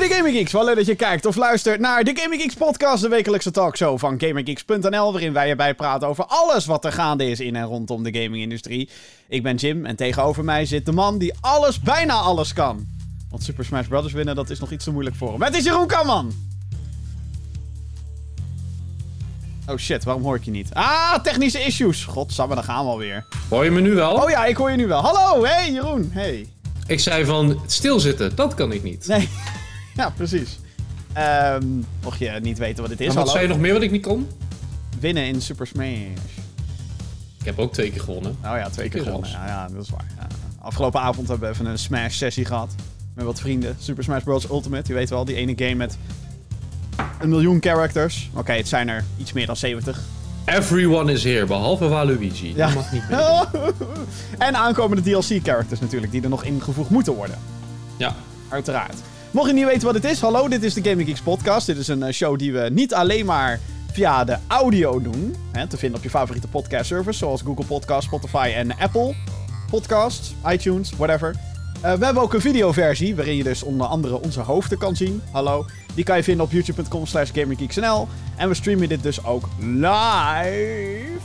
mede Gaming Geeks. Wel leuk dat je kijkt of luistert naar de Gaming Geeks podcast, de wekelijkse talkshow van GamingGeeks.nl, waarin wij erbij praten over alles wat er gaande is in en rondom de gaming-industrie. Ik ben Jim en tegenover mij zit de man die alles, bijna alles kan. Want Super Smash Bros. winnen, dat is nog iets te moeilijk voor hem. Het is Jeroen Kamman! Oh shit, waarom hoor ik je niet? Ah, technische issues. Godsamme, daar gaan we alweer. Hoor je me nu wel? Oh ja, ik hoor je nu wel. Hallo, hey Jeroen, hey. Ik zei van stilzitten, dat kan ik niet. Nee, ja, precies. Ehm mocht je niet weten wat dit is, En wat hallo. zei je nog meer wat ik niet kon? Winnen in Super Smash. Ik heb ook twee keer gewonnen. Oh ja, twee keer Keer gewonnen. Ja, ja, dat is waar. Ja. Afgelopen avond hebben we even een Smash-sessie gehad. Met wat vrienden. Super Smash Bros. Ultimate. Je weet wel, die ene game met een miljoen characters. Oké, het zijn er iets meer dan 70. Everyone is here, behalve Waluigi. Ja. Dat mag niet meer. en aankomende DLC-characters natuurlijk, die er nog ingevoegd moeten worden. Ja. Uiteraard. Mocht je niet weten wat het is, hallo, dit is de Gaming Geeks podcast. Dit is een eh, show die we niet alleen maar via de audio doen. Hè, te vinden op je favoriete podcast service, zoals Google Podcast, Spotify en Apple Podcasts, iTunes, whatever. Eh, we hebben ook een videoversie, waarin je dus onder andere onze hoofden kan zien. Hallo. Die kan je vinden op youtube.com slash. En we streamen dit dus ook live.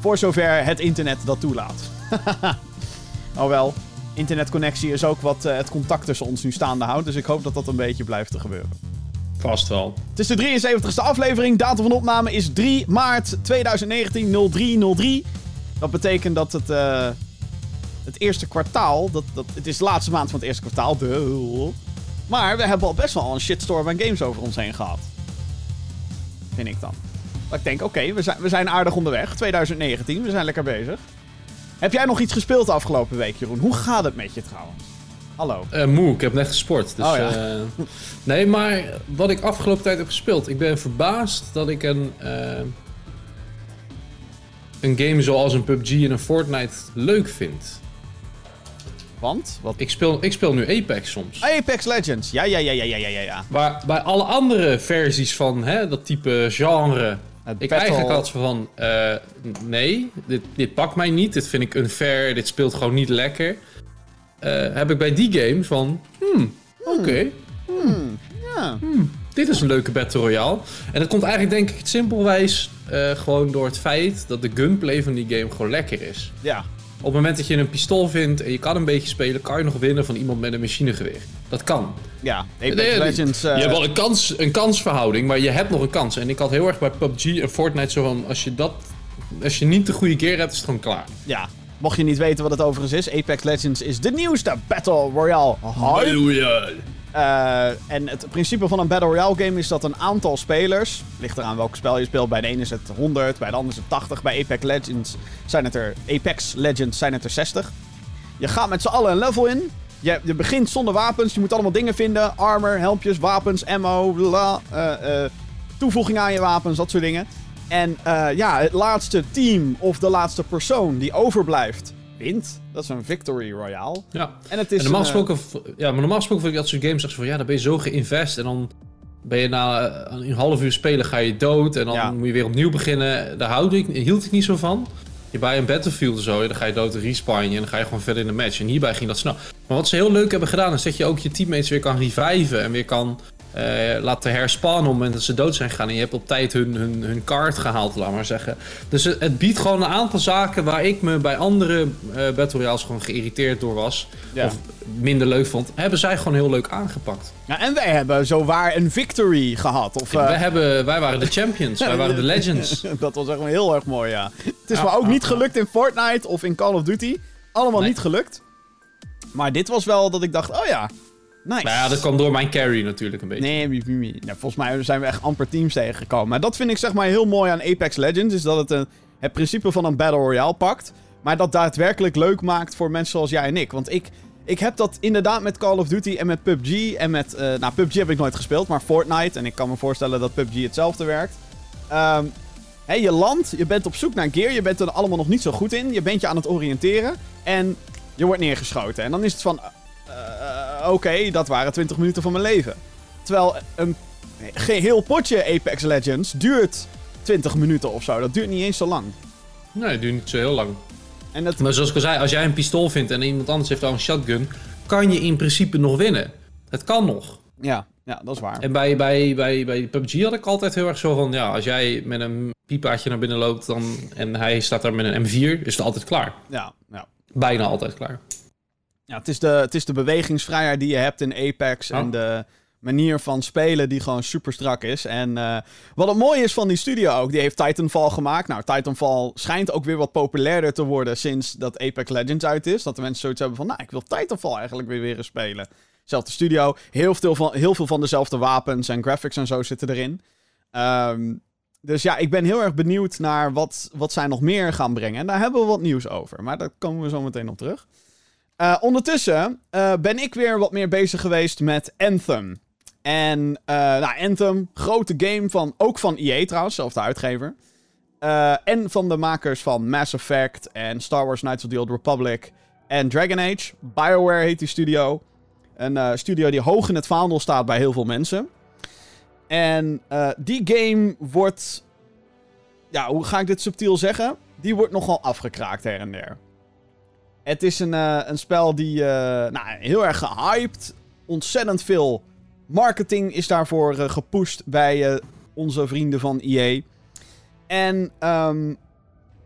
Voor zover het internet dat toelaat. oh wel, internetconnectie is ook wat eh, het contact tussen ons nu staande houdt. Dus ik hoop dat dat een beetje blijft te gebeuren. Vast wel. Het is de 73ste aflevering. Datum van opname is 3 maart 2019, 0303. Dat betekent dat het, eh, het eerste kwartaal... Dat, dat, het is de laatste maand van het eerste kwartaal. duh. Maar we hebben al best wel een shitstorm aan games over ons heen gehad. Vind ik dan. Dat ik denk, oké, we, zijn, we zijn aardig onderweg. 2019, we zijn lekker bezig. Heb jij nog iets gespeeld de afgelopen week, Jeroen? Hoe gaat het met je trouwens? Hallo. Eh, moe, ik heb net gesport. Dus, Oh ja. eh, nee, maar wat ik afgelopen tijd heb gespeeld. Ik ben verbaasd dat ik een, eh, een game zoals een PUBG en een Fortnite leuk vind. Want? Wat? Ik speel, ik speel nu Apex soms. Apex Legends. Ja, ja, ja, ja, ja, ja, ja, ja. Maar bij alle andere versies van hè, dat type genre. Het Ik battle- eigenlijk had van. eh, nee, dit, dit pakt mij niet. Dit vind ik unfair. Dit speelt gewoon niet lekker. Eh, heb ik bij die game van. Hmm, oké. Ja. Dit is een leuke Battle Royale. En dat komt eigenlijk denk ik simpelwijs eh, gewoon door het feit dat de gunplay van die game gewoon lekker is. Ja. Op het moment dat je een pistool vindt en je kan een beetje spelen, kan je nog winnen van iemand met een machinegeweer. Dat kan. Ja. Apex Nee, Legends. eh, Je hebt wel een, kans, een kansverhouding, maar je hebt nog een kans. En ik had heel erg bij PUBG en Fortnite zo van, als je dat... Als je niet de goede gear hebt, is het gewoon klaar. Ja. Mocht je niet weten wat het overigens is, Apex Legends is de nieuwste Battle Royale hype. Eh, en het principe van een Battle Royale game is dat een aantal spelers, ligt eraan welk spel je speelt, bij de ene is het 100, bij de andere is het 80, bij Apex Legends zijn het er, Apex Legends zijn het er 60. Je gaat met z'n allen een level in. Je, je begint zonder wapens, je moet allemaal dingen vinden. Armor, helmpjes, wapens, ammo, bla, eh, eh, toevoeging aan je wapens, dat soort dingen. En ja, het laatste team of de laatste persoon die overblijft, wint. Dat is een victory royale. Ja. En het is En normaal een, eh, gesproken, ja, maar normaal gesproken vind ik dat soort games zo van, ja, dan ben je zo geïnvest en dan ben je na eh, een half uur spelen ga je dood en dan Ja. moet je weer opnieuw beginnen. Daar houd ik, hield ik niet zo van. Je bij een Battlefield of zo, dan ga je dood en respawn je en dan ga je gewoon verder in de match. En hierbij ging dat snel. Maar wat ze heel leuk hebben gedaan, is dat je ook je teammates weer kan reviven en weer kan laten herspawnen op het moment dat ze dood zijn gegaan. En je hebt op tijd hun, hun, hun card gehaald, laat maar zeggen. Dus het, het biedt gewoon een aantal zaken waar ik me bij andere eh Battle Royales gewoon geïrriteerd door was. Ja. Of minder leuk vond. Hebben zij gewoon heel leuk aangepakt. Ja, en wij hebben zo waar een victory gehad. Of, eh, wij, hebben, wij waren de champions, wij waren de legends. dat was echt heel erg mooi, ja. Het is Ja, maar ook niet gelukt in Fortnite of in Call of Duty. Allemaal Nee. niet gelukt. Maar dit was wel dat ik dacht, oh ja, nice. Nou ja, dat kwam door mijn carry natuurlijk een beetje. Nee, mie, mie, mie. Nou, volgens mij zijn we echt amper teams tegengekomen. Maar dat vind ik zeg maar heel mooi aan Apex Legends. Is dat het een, het principe van een Battle Royale pakt. Maar dat daadwerkelijk leuk maakt voor mensen zoals jij en ik. Want ik, ik heb dat inderdaad met Call of Duty en met PUBG. En met, eh, nou PUBG heb ik nooit gespeeld, maar Fortnite. En ik kan me voorstellen dat PUBG hetzelfde werkt. Hè, je landt, je bent op zoek naar gear. Je bent er allemaal nog niet zo goed in. Je bent je aan het oriënteren. En je wordt neergeschoten. En dan is het van... eh, Oké, dat waren 20 minuten van mijn leven. Terwijl een geheel potje Apex Legends duurt 20 minuten of zo. Dat duurt niet eens zo lang. Nee, het duurt niet zo heel lang. En dat, Maar zoals ik al zei, als jij een pistool vindt en iemand anders heeft al een shotgun, kan je in principe nog winnen. Het kan nog. Ja, ja, dat is waar. En bij, bij, bij, bij PUBG had ik altijd heel erg zo van... Ja, als jij met een piepaatje naar binnen loopt dan, en hij staat daar met een M4... is het altijd klaar. Ja, ja. Bijna altijd klaar. Ja, het is, de, het is de bewegingsvrijheid die je hebt in Apex. Oh. En de manier van spelen die gewoon super strak is. En eh, wat het mooie is van die studio ook, die heeft Titanfall gemaakt. Nou, Titanfall schijnt ook weer wat populairder te worden sinds dat Apex Legends uit is. Dat de mensen zoiets hebben van, nou, ik wil Titanfall eigenlijk weer weer eens spelen. Zelfde studio, heel veel, van, heel veel van dezelfde wapens en graphics en zo zitten erin. Ehm, dus ja, ik ben heel erg benieuwd naar wat, wat zij nog meer gaan brengen. En daar hebben we wat nieuws over, maar daar komen we zo meteen op terug. Eh, ondertussen eh, ben ik weer wat meer bezig geweest met Anthem. En eh, nou, Anthem, grote game van, ook van EA trouwens, zelfde uitgever. Eh, en van de makers van Mass Effect en Star Wars Knights of the Old Republic en Dragon Age. BioWare heet die studio. Een studio die hoog in het vaandel staat bij heel veel mensen. En die game wordt... Ja, hoe ga ik dit subtiel zeggen? Die wordt nogal afgekraakt her en der. Het is een, eh, een spel die eh, nou, heel erg gehyped. Ontzettend veel marketing is daarvoor eh, gepusht bij onze vrienden van EA. En ehm,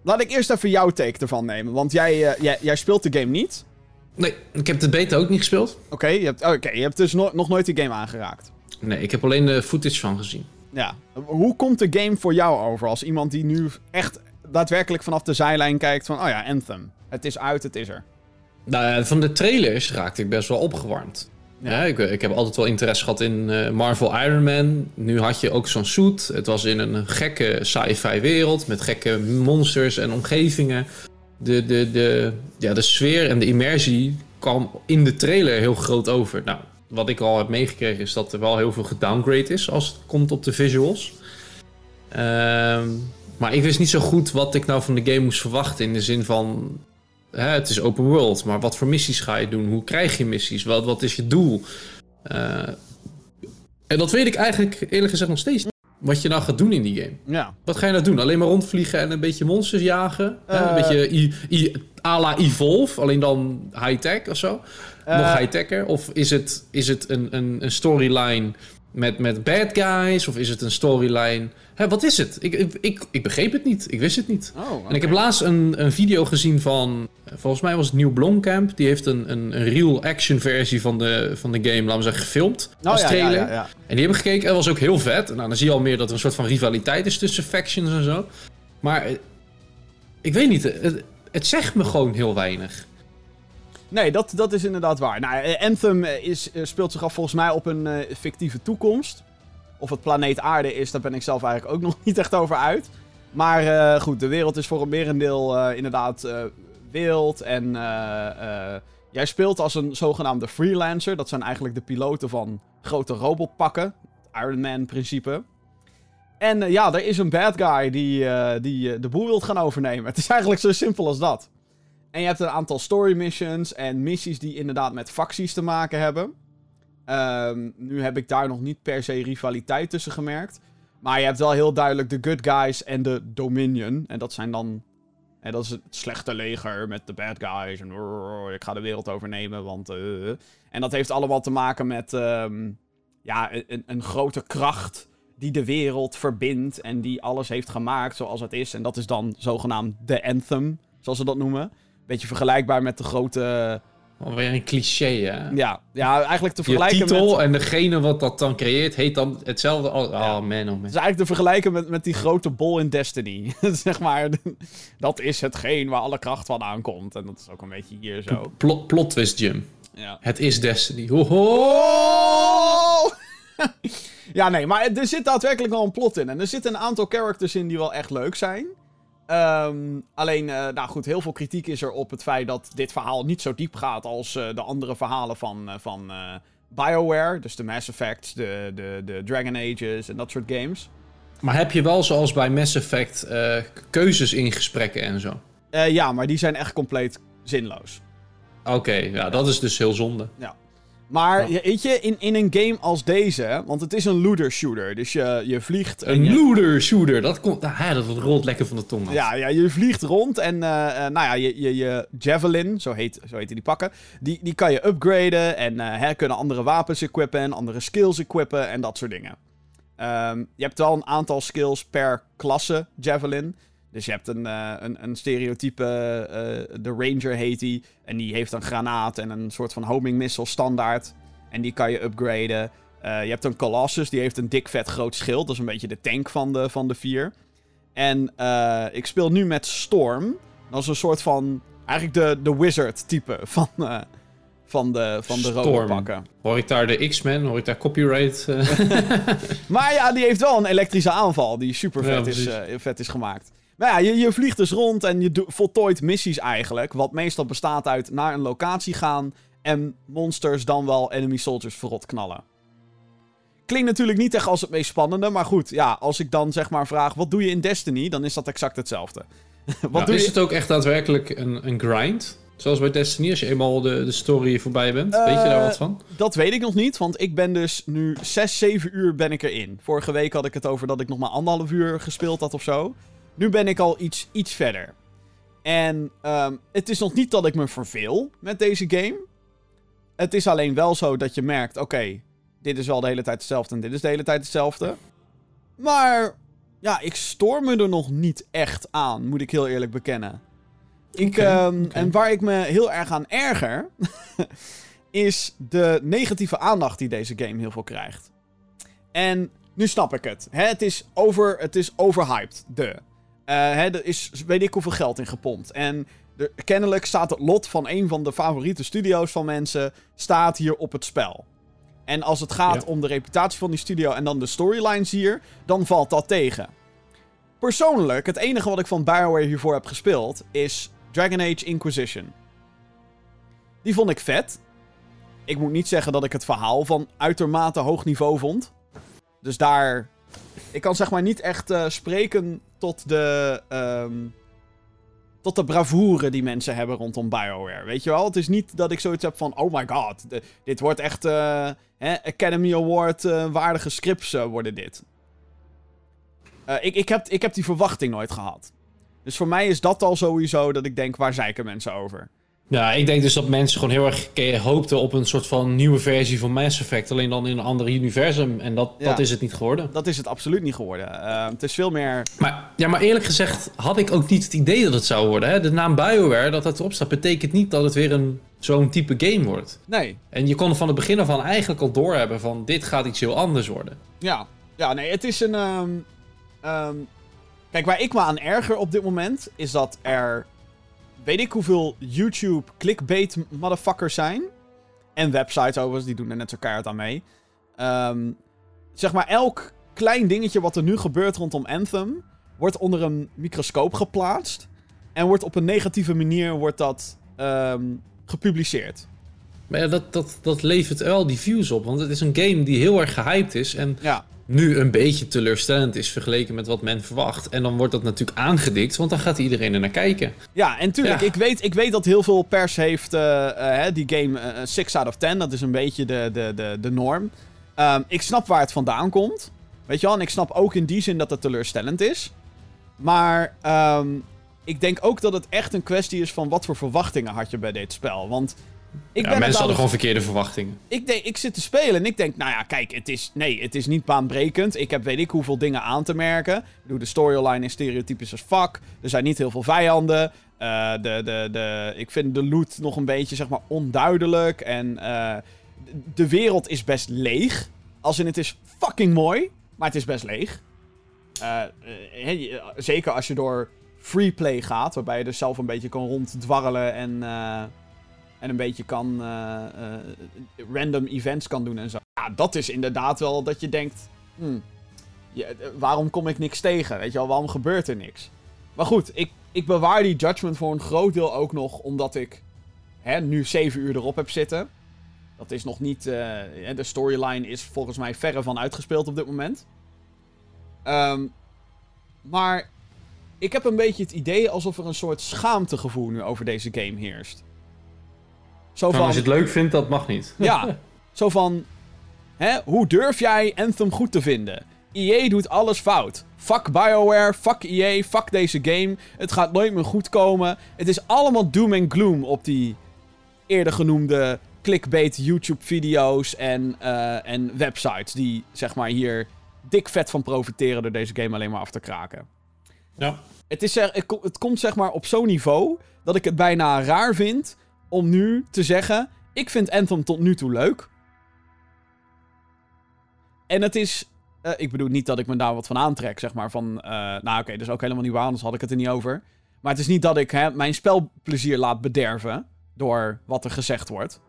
laat ik eerst even jouw take ervan nemen. Want jij, jij, jij speelt de game niet. Nee, ik heb de beta ook niet gespeeld. Oké, je, hebt- oké, je hebt dus no- nog nooit die game aangeraakt. Nee, ik heb alleen de footage van gezien. Ja. Hoe komt de game voor jou over als iemand die nu echt daadwerkelijk vanaf de zijlijn kijkt van... Oh ja, Anthem. Het is uit, het is er. Nou ja, van de trailers raakte ik best wel opgewarmd. Ja, ik, ik heb altijd wel interesse gehad in eh, Marvel Iron Man. Nu had je ook zo'n suit. Het was in een gekke sci-fi wereld met gekke monsters en omgevingen. De, de, de, ja, de sfeer en de immersie kwam in de trailer heel groot over. Nou, wat ik al heb meegekregen is dat er wel heel veel gedowngrade is als het komt op de visuals. Ehm, maar ik wist niet zo goed wat ik nou van de game moest verwachten in de zin van hè, het is open world, maar wat voor missies ga je doen? Hoe krijg je missies? Wat, wat is je doel? Eh, en dat weet ik eigenlijk eerlijk gezegd nog steeds niet. Wat je nou gaat doen in die game. Ja. Wat ga je nou doen? Alleen maar rondvliegen en een beetje monsters jagen? Hè? Eh. Een beetje i, i, à la Evolve, alleen dan high-tech of zo? Eh. Nog high-techer? Of is het, is het een, een, een storyline met, met bad guys? Of is het een storyline... Hè, wat is het? Ik, ik, ik, ik begreep het niet. Ik wist het niet. Oh, En ik heb laatst een, een video gezien van, volgens mij was het Nieuw Blomkamp. Die heeft een, een, een real action versie van de, van de game, laten we zeggen, gefilmd Oh, als ja, trailer. Ja. En die hebben gekeken, dat was ook heel vet. Nou, dan zie je al meer dat er een soort van rivaliteit is tussen factions en zo. Maar eh, ik weet niet, het, het zegt me gewoon heel weinig. Nee, dat, dat is inderdaad waar. Nou, eh, Anthem eh, is, speelt zich af volgens mij op een fictieve toekomst. Of het planeet Aarde is, daar ben ik zelf eigenlijk ook nog niet echt over uit. Maar eh, goed, de wereld is voor een merendeel eh, inderdaad eh, wild. En jij speelt als een zogenaamde freelancer. Dat zijn eigenlijk de piloten van grote robotpakken. Iron Man principe. En ja, er is een bad guy die, die de boel wilt gaan overnemen. Het is eigenlijk zo simpel als dat. En je hebt een aantal story missions en missies die inderdaad met facties te maken hebben. Ehm, nu heb ik daar nog niet per se rivaliteit tussen gemerkt. Maar je hebt wel heel duidelijk de good guys en de Dominion. En dat zijn dan. En dat is het slechte leger met de bad guys. En "Rrr, ik ga de wereld overnemen, want. eh." En dat heeft allemaal te maken met. ehm, ja, een, een grote kracht die de wereld verbindt. En die alles heeft gemaakt zoals het is. En dat is dan zogenaamd de Anthem, zoals ze dat noemen. Beetje vergelijkbaar met de grote. Alweer een cliché, hè? Ja, ja eigenlijk te Je vergelijken titel met. en degene wat dat dan creëert, heet dan hetzelfde als... Oh man, oh man. Het is eigenlijk te vergelijken met, met die grote bol in Destiny. zeg maar, dat is hetgeen waar alle kracht van aankomt. En dat is ook een beetje hier zo. Plot, plot twist, Jim. Ja. Het is Destiny. Hoho! Oh! ja, nee, maar er zit daadwerkelijk wel een plot in. En er zitten een aantal characters in die wel echt leuk zijn. Ehm, alleen, eh, nou goed, heel veel kritiek is er op het feit dat dit verhaal niet zo diep gaat als eh, de andere verhalen van, eh, van BioWare. Dus de Mass Effects, de, de, de Dragon Ages en dat soort games. Maar heb je wel, zoals bij Mass Effect, keuzes in gesprekken en zo? Ja, maar die zijn echt compleet zinloos. Oké, ja, dat is dus heel zonde. Maar Ja. weet je, in, in een game als deze, want het is een looter shooter, dus je, je vliegt. en Een je- looter shooter, dat, komt, ah, dat rolt lekker van de tong af. Ja, ja, je vliegt rond en eh, eh, nou ja, je, je, je Javelin, zo heet, zo heet die pakken, die, die kan je upgraden en eh, hè, kunnen andere wapens equippen en andere skills equippen en dat soort dingen. Ehm, je hebt wel een aantal skills per klasse Javelin. Dus je hebt een, eh, een, een stereotype, eh, de Ranger heet die, en die heeft een granaat en een soort van homing missile standaard. En die kan je upgraden. Eh, je hebt een Colossus, die heeft een dik vet groot schild. Dat is een beetje de tank van de, van de vier. En ik speel nu met Storm. Dat is een soort van. Eigenlijk de, de wizard type van, van de, van de Storm. robotpakken. Hoor ik daar de X-Men, hoor ik daar copyright? Maar ja, die heeft wel een elektrische aanval die super Ja, vet, is, vet is gemaakt. Maar ja, je, je vliegt dus rond en je voltooit missies eigenlijk. Wat meestal bestaat uit naar een locatie gaan en monsters dan wel enemy soldiers verrot knallen. Klinkt natuurlijk niet echt als het meest spannende, maar goed, ja, als ik dan zeg maar vraag, wat doe je in Destiny? Dan is dat exact hetzelfde. wat Nou, doe is je? het ook echt daadwerkelijk een, een grind? Zoals bij Destiny, als je eenmaal de, de story voorbij bent. Weet je daar Eh, wat van? Dat weet ik nog niet, want ik ben dus nu 6, 7 uur ben ik erin. Vorige week had ik het over dat ik nog maar anderhalf uur gespeeld had of zo. Nu ben ik al iets, iets verder. En ehm, het is nog niet dat ik me verveel met deze game. Het is alleen wel zo dat je merkt, oké, dit is wel de hele tijd hetzelfde en dit is de hele tijd hetzelfde. Maar ja, ik stoor me er nog niet echt aan, moet ik heel eerlijk bekennen. Ik, ehm. En waar ik me heel erg aan erger, is de negatieve aandacht die deze game heel veel krijgt. En nu snap ik het. Hè, het, is over, het is overhyped, de. Eh, hè, er is weet ik hoeveel geld in gepompt. En er, kennelijk staat het lot van een van de favoriete studio's van mensen... staat hier op het spel. En als het gaat Ja. om de reputatie van die studio en dan de storylines hier... dan valt dat tegen. Persoonlijk, het enige wat ik van BioWare hiervoor heb gespeeld... is Dragon Age Inquisition. Die vond ik vet. Ik moet niet zeggen dat ik het verhaal van uitermate hoog niveau vond. Dus daar. Ik kan zeg maar niet echt eh, spreken tot de. ehm, tot de bravoure die mensen hebben rondom BioWare. Weet je wel? Het is niet dat ik zoiets heb van. Oh my god, dit wordt echt. eh, hè, Academy Award eh, waardige scripts eh, worden dit. Ik, ik, heb, ik heb die verwachting nooit gehad. Dus voor mij is dat al sowieso dat ik denk, waar zeiken mensen over? Ja, ik denk dus dat mensen gewoon heel erg hoopten op een soort van nieuwe versie van Mass Effect. Alleen dan in een ander universum. En dat, Ja. dat is het niet geworden. Dat is het absoluut niet geworden. Eh, het is veel meer. Maar, ja, maar eerlijk gezegd had ik ook niet het idee dat het zou worden. Hè? De naam BioWare, dat het erop staat, betekent niet dat het weer een, zo'n type game wordt. Nee, En je kon van het begin af aan eigenlijk al doorhebben van dit gaat iets heel anders worden. Ja, ja nee, het is een. ehm, ehm, kijk, waar ik me aan erger op dit moment is dat er. Weet ik hoeveel YouTube clickbait motherfuckers zijn. En websites overigens, die doen er net zo keihard aan mee. Ehm, zeg maar, elk klein dingetje wat er nu gebeurt rondom Anthem. wordt onder een microscoop geplaatst. En wordt op een negatieve manier wordt dat, ehm, gepubliceerd. Maar ja, dat, dat, dat levert wel die views op. Want het is een game die heel erg gehyped is. En Ja, nu een beetje teleurstellend is vergeleken met wat men verwacht. En dan wordt dat natuurlijk aangedikt, want dan gaat iedereen er naar kijken. Ja, en tuurlijk, Ja. Ik, weet, ik weet dat heel veel pers heeft eh, eh, die game eh, 6 out of 10. Dat is een beetje de, de, de, de norm. Ehm, ik snap waar het vandaan komt. Weet je wel, en ik snap ook in die zin dat het teleurstellend is. Maar ehm, ik denk ook dat het echt een kwestie is van wat voor verwachtingen had je bij dit spel. Want ik ja, ben mensen hadden gewoon verkeerde verwachtingen. ik, denk, ik zit te spelen en ik denk, nou ja, kijk, het is, nee, het is niet baanbrekend. Ik heb weet ik hoeveel dingen aan te merken. Ik bedoel, de storyline is stereotypisch als fuck. Er zijn niet heel veel vijanden. Eh, de, de, de, ik vind de loot nog een beetje, zeg maar, onduidelijk. En eh, de- wereld is best leeg. Als in, het is fucking mooi, maar het is best leeg. Eh, zeker als je door free play gaat, waarbij je dus zelf een beetje kan ronddwarrelen en... en een beetje kan. eh, eh, random events kan doen en zo. Ja, dat is inderdaad wel dat je denkt. hmm, ja, eh, waarom kom ik niks tegen? Weet je wel, waarom gebeurt er niks? Maar goed, ik, ik bewaar die judgment voor een groot deel ook nog omdat ik hè, nu 7 uur erop heb zitten. Dat is nog niet. de storyline is volgens mij verre van uitgespeeld op dit moment. Ehm, maar ik heb een beetje het idee alsof er een soort schaamtegevoel nu over deze game heerst. Zo Nou, van, als je het leuk vindt, dat mag niet. ja, Zo van, hè, hoe durf jij Anthem goed te vinden? EA doet alles fout. Fuck BioWare, fuck EA, fuck deze game. Het gaat nooit meer goed komen. Het is allemaal doom en gloom op die eerder genoemde clickbait YouTube-video's en, eh, en websites. Die zeg maar hier dik vet van profiteren door deze game alleen maar af te kraken. Ja. Het, is, het komt zeg maar op zo'n niveau dat ik het bijna raar vind om nu te zeggen: ik vind Anthem tot nu toe leuk. En het is. eh, ik bedoel niet dat ik me daar wat van aantrek, zeg maar. Van, eh, nou, oké, dat is ook helemaal niet waar, anders had ik het er niet over. Maar het is niet dat ik hè, mijn spelplezier laat bederven door wat er gezegd wordt.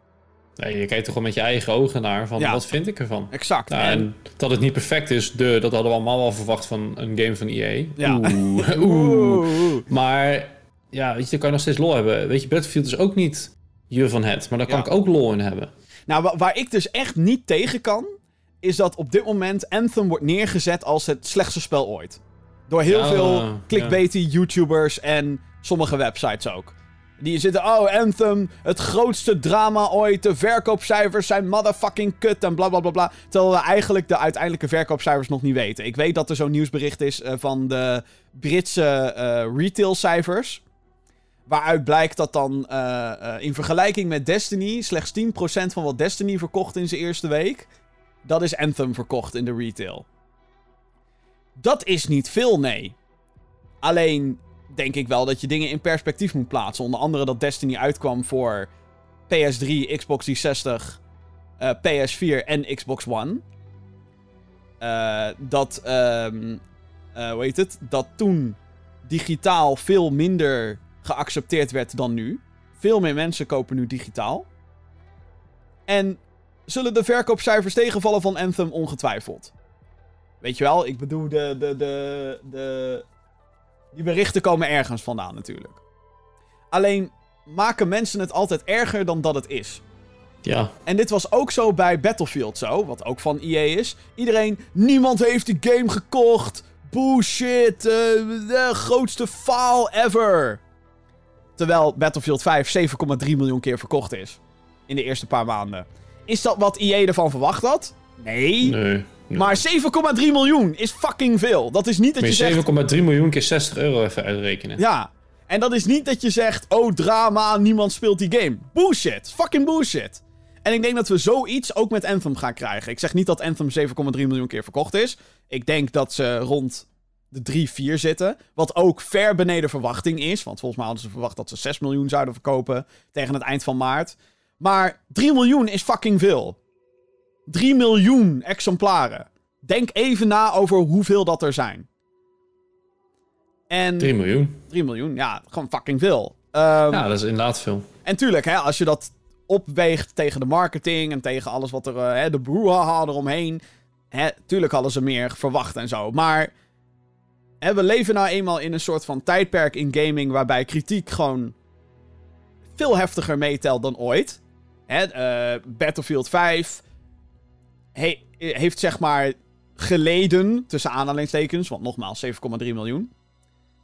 Nee, je kijkt toch wel met je eigen ogen naar van Ja. wat vind ik ervan. Exact. Nou, En- en dat het niet perfect is, de, dat hadden we allemaal wel verwacht van een game van EA. Ja. Oeh, oeh. Oeh. Maar ja, weet je, daar kan je nog steeds lol hebben. Weet je, Battlefield is ook niet je van het, maar daar kan Ja. ik ook lol in hebben. Nou, wa- waar ik dus echt niet tegen kan, is dat op dit moment Anthem wordt neergezet als het slechtste spel ooit. Door heel Ja, veel ja. clickbaity YouTubers en sommige websites ook. Die zitten, oh, Anthem, het grootste drama ooit. De verkoopcijfers zijn motherfucking kut en bla bla bla bla. Terwijl we eigenlijk de uiteindelijke verkoopcijfers nog niet weten. Ik weet dat er zo'n nieuwsbericht is eh, van de Britse eh retailcijfers. Waaruit blijkt dat dan eh, eh, in vergelijking met Destiny slechts 10% van wat Destiny verkocht in zijn eerste week. Dat is Anthem verkocht in de retail. Dat is niet veel, nee. Alleen denk ik wel dat je dingen in perspectief moet plaatsen. Onder andere dat Destiny uitkwam voor PS3, Xbox 360, eh, PS4 en Xbox One. Eh, dat, ehm eh, hoe heet het? Dat toen digitaal veel minder geaccepteerd werd dan nu. Veel meer mensen kopen nu digitaal. En zullen de verkoopcijfers tegenvallen van Anthem ongetwijfeld. Weet je wel, ik bedoel, de, de, de, de, die berichten komen ergens vandaan natuurlijk. Alleen maken mensen het altijd erger dan dat het is. Ja, En dit was ook zo bij Battlefield zo, wat ook van EA is. Iedereen, niemand heeft die game gekocht. Bullshit, eh, de grootste faal ever. Terwijl Battlefield 5 7,3 miljoen keer verkocht is. In de eerste paar maanden. Is dat wat EA ervan verwacht had? Nee. nee. nee. Maar 7,3 miljoen is fucking veel. Dat is niet dat Moet je je zegt... 7,3 miljoen keer 60 euro even uitrekenen. Ja. En dat is niet dat je zegt, oh drama, niemand speelt die game. Bullshit. Fucking bullshit. En ik denk dat we zoiets ook met Anthem gaan krijgen. Ik zeg niet dat Anthem 7,3 miljoen keer verkocht is. Ik denk dat ze rond de 3, 4 zitten. Wat ook ver beneden verwachting is. Want volgens mij hadden ze verwacht dat ze 6 miljoen zouden verkopen tegen het eind van maart. Maar 3 miljoen is fucking veel. 3 miljoen exemplaren. Denk even na over hoeveel dat er zijn. En 3 miljoen. 3 miljoen, ja, gewoon fucking veel. Ehm, Ja, dat is inderdaad veel. En tuurlijk, hè, als je dat opweegt tegen de marketing en tegen alles wat er, eh, hè, de brouhaha eromheen. Hè, tuurlijk hadden ze meer verwacht en zo. Maar hè, we leven nou eenmaal in een soort van tijdperk in gaming waarbij kritiek gewoon veel heftiger meetelt dan ooit. Hè, eh, Battlefield 5 he- heeft zeg maar geleden, tussen aanhalingstekens, want nogmaals 7,3 miljoen.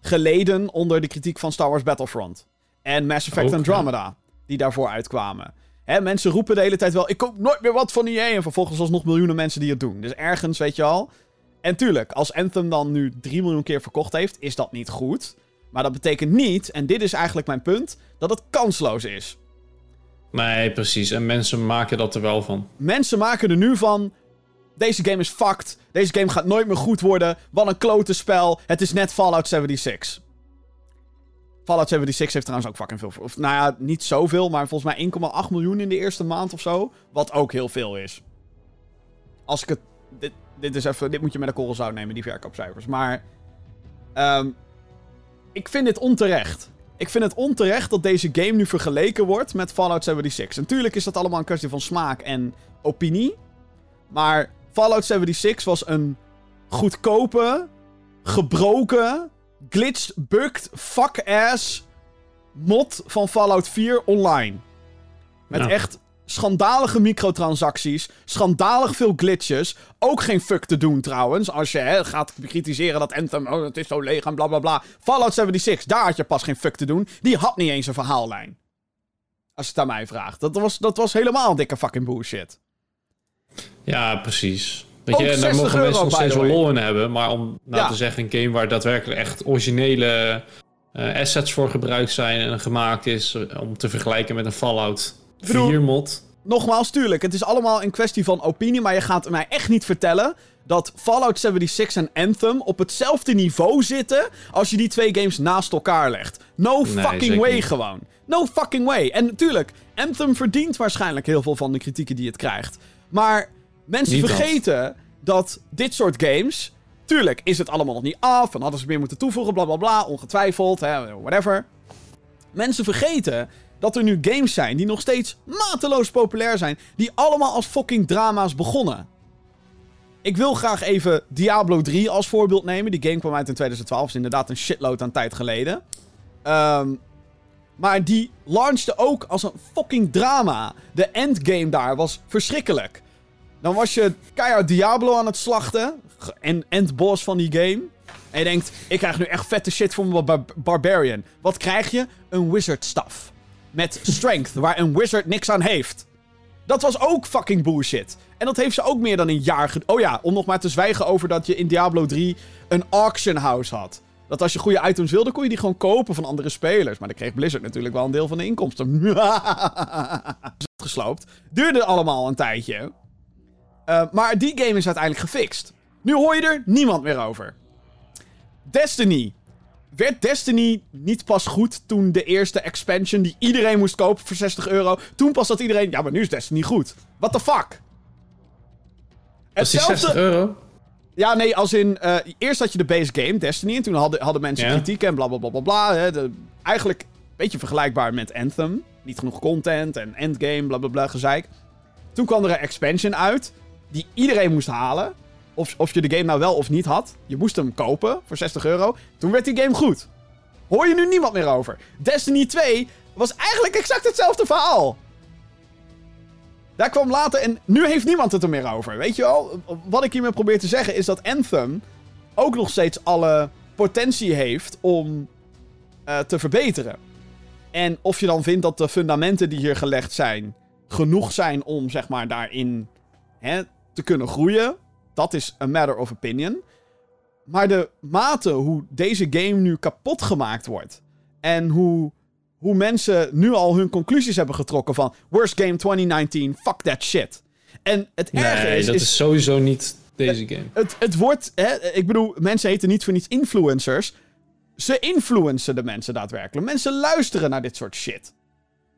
Geleden onder de kritiek van Star Wars Battlefront. En Mass Effect ja. Andromeda, die daarvoor uitkwamen. Hè, mensen roepen de hele tijd wel, ik koop nooit meer wat van EA. En vervolgens alsnog miljoenen mensen die het doen. Dus ergens, weet je al. En tuurlijk, als Anthem dan nu 3 miljoen keer verkocht heeft, is dat niet goed. Maar dat betekent niet, en dit is eigenlijk mijn punt, dat het kansloos is. Nee, precies. En mensen maken dat er wel van. Mensen maken er nu van. Deze game is fucked. Deze game gaat nooit meer goed worden. Wat een klote spel. Het is net Fallout 76. Fallout 76 heeft trouwens ook fucking veel. Of, nou ja, niet zoveel, maar volgens mij 1,8 miljoen in de eerste maand of zo. Wat ook heel veel is. Als ik het. Dit, dit is even. Dit moet je met een korrel zout nemen, die verkoopcijfers. Maar. ehm, ik vind dit onterecht. Ik vind het onterecht dat deze game nu vergeleken wordt met Fallout 76. Natuurlijk is dat allemaal een kwestie van smaak en opinie. Maar Fallout 76 was een goedkope, gebroken, glitched, bugged, fuck-ass mod van Fallout 4 online. Met Ja. echt schandalige microtransacties, schandalig veel glitches. Ook geen fuck te doen trouwens, als je hè, gaat bekritiseren dat Anthem, oh, het is zo leeg en bla bla bla. Fallout 76, daar had je pas geen fuck te doen. Die had niet eens een verhaallijn. Als je het aan mij vraagt. Dat was, dat was helemaal dikke fucking bullshit. Ja, precies. Weet je, en daar 60 mogen mensen nog steeds wel lol in hebben. Maar om nou Ja. te zeggen, een game waar daadwerkelijk echt originele eh, assets voor gebruikt zijn en gemaakt is eh, om te vergelijken met een Fallout bedoel- 4 mod. Nogmaals, tuurlijk, het is allemaal een kwestie van opinie, maar je gaat mij echt niet vertellen dat Fallout 76 en Anthem op hetzelfde niveau zitten als je die twee games naast elkaar legt. No Nee, fucking way niet. gewoon. No fucking way. En natuurlijk, Anthem verdient waarschijnlijk heel veel van de kritieken die het krijgt. Maar mensen Niet dat. vergeten dat dit soort games... Tuurlijk is het allemaal nog niet af en hadden ze meer moeten toevoegen, bla bla bla, ongetwijfeld, hè, whatever. Mensen vergeten dat er nu games zijn die nog steeds mateloos populair zijn, die allemaal als fucking drama's begonnen. Ik wil graag even Diablo 3 als voorbeeld nemen. Die game kwam uit in 2012, is inderdaad een shitload aan tijd geleden. Ehm, maar die launchte ook als een fucking drama. De endgame daar was verschrikkelijk. Dan was je keihard Diablo aan het slachten. En endboss van die game. En je denkt, ik krijg nu echt vette shit voor mijn bar- Barbarian. Wat krijg je? Een wizard staff. Met strength, waar een wizard niks aan heeft. Dat was ook fucking bullshit. En dat heeft ze ook meer dan een jaar Oh ja, om nog maar te zwijgen over dat je in Diablo 3 een auction house had. Dat als je goede items wilde, kon je die gewoon kopen van andere spelers. Maar dan kreeg Blizzard natuurlijk wel een deel van de inkomsten. Gesloopt. Duurde allemaal een tijdje. Eh, maar die game is uiteindelijk gefixt. Nu hoor je er niemand meer over. Destiny. Werd Destiny niet pas goed toen de eerste expansion die iedereen moest kopen voor 60 euro? Toen pas dat iedereen. Ja, maar nu is Destiny goed. What the fuck? Dat is die 60 euro? Ja, nee, als in. eh, eerst had je de base game, Destiny. En toen hadden, hadden mensen Ja. kritiek en bla bla bla bla bla. Hè, de- eigenlijk een beetje vergelijkbaar met Anthem. Niet genoeg content en endgame, bla bla bla gezeik. Toen kwam er een expansion uit. Die iedereen moest halen. Of, of je de game nou wel of niet had. Je moest hem kopen voor 60 euro. Toen werd die game goed. Hoor je nu niemand meer over. Destiny 2 was eigenlijk exact hetzelfde verhaal. Daar kwam later en nu heeft niemand het er meer over. Weet je wel? Wat ik hiermee probeer te zeggen is dat Anthem ook nog steeds alle potentie heeft om eh, te verbeteren. En of je dan vindt dat de fundamenten die hier gelegd zijn genoeg zijn om zeg maar daarin hè, te kunnen groeien, dat is a matter of opinion. Maar de mate hoe deze game nu kapot gemaakt wordt en hoe hoe mensen nu al hun conclusies hebben getrokken van worst game 2019, fuck that shit. En het erge Nee, is, dat is, is sowieso niet deze game. het, het wordt, hè, ik bedoel, mensen heten niet voor niets influencers. Ze influencen de mensen daadwerkelijk. Mensen luisteren naar dit soort shit.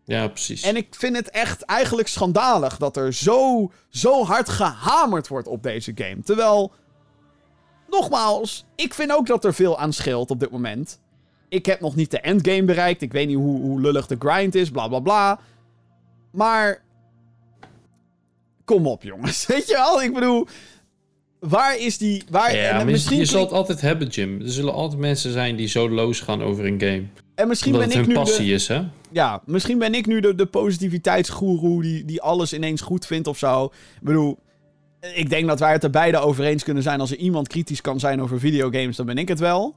Ja, precies. En ik vind het echt eigenlijk schandalig dat er zo, zo hard gehamerd wordt op deze game. Terwijl, nogmaals, ik vind ook dat er veel aan scheelt op dit moment. Ik heb nog niet de endgame bereikt. Ik weet niet hoe, hoe lullig de grind is, bla bla bla. Maar. Kom op, jongens. Weet je wel? Ik bedoel. Waar is die. Waar, ja, en, misschien, je zal het altijd hebben, Jim. Er zullen altijd mensen zijn die zo los gaan over een game. en misschien Omdat ben het ik hun nu. passie De, is, hè? Ja, misschien ben ik nu de, de positiviteitsgoeroe die, die alles ineens goed vindt of zo. Ik bedoel. Ik denk dat wij het er beide over eens kunnen zijn. Als er iemand kritisch kan zijn over videogames, dan ben ik het wel.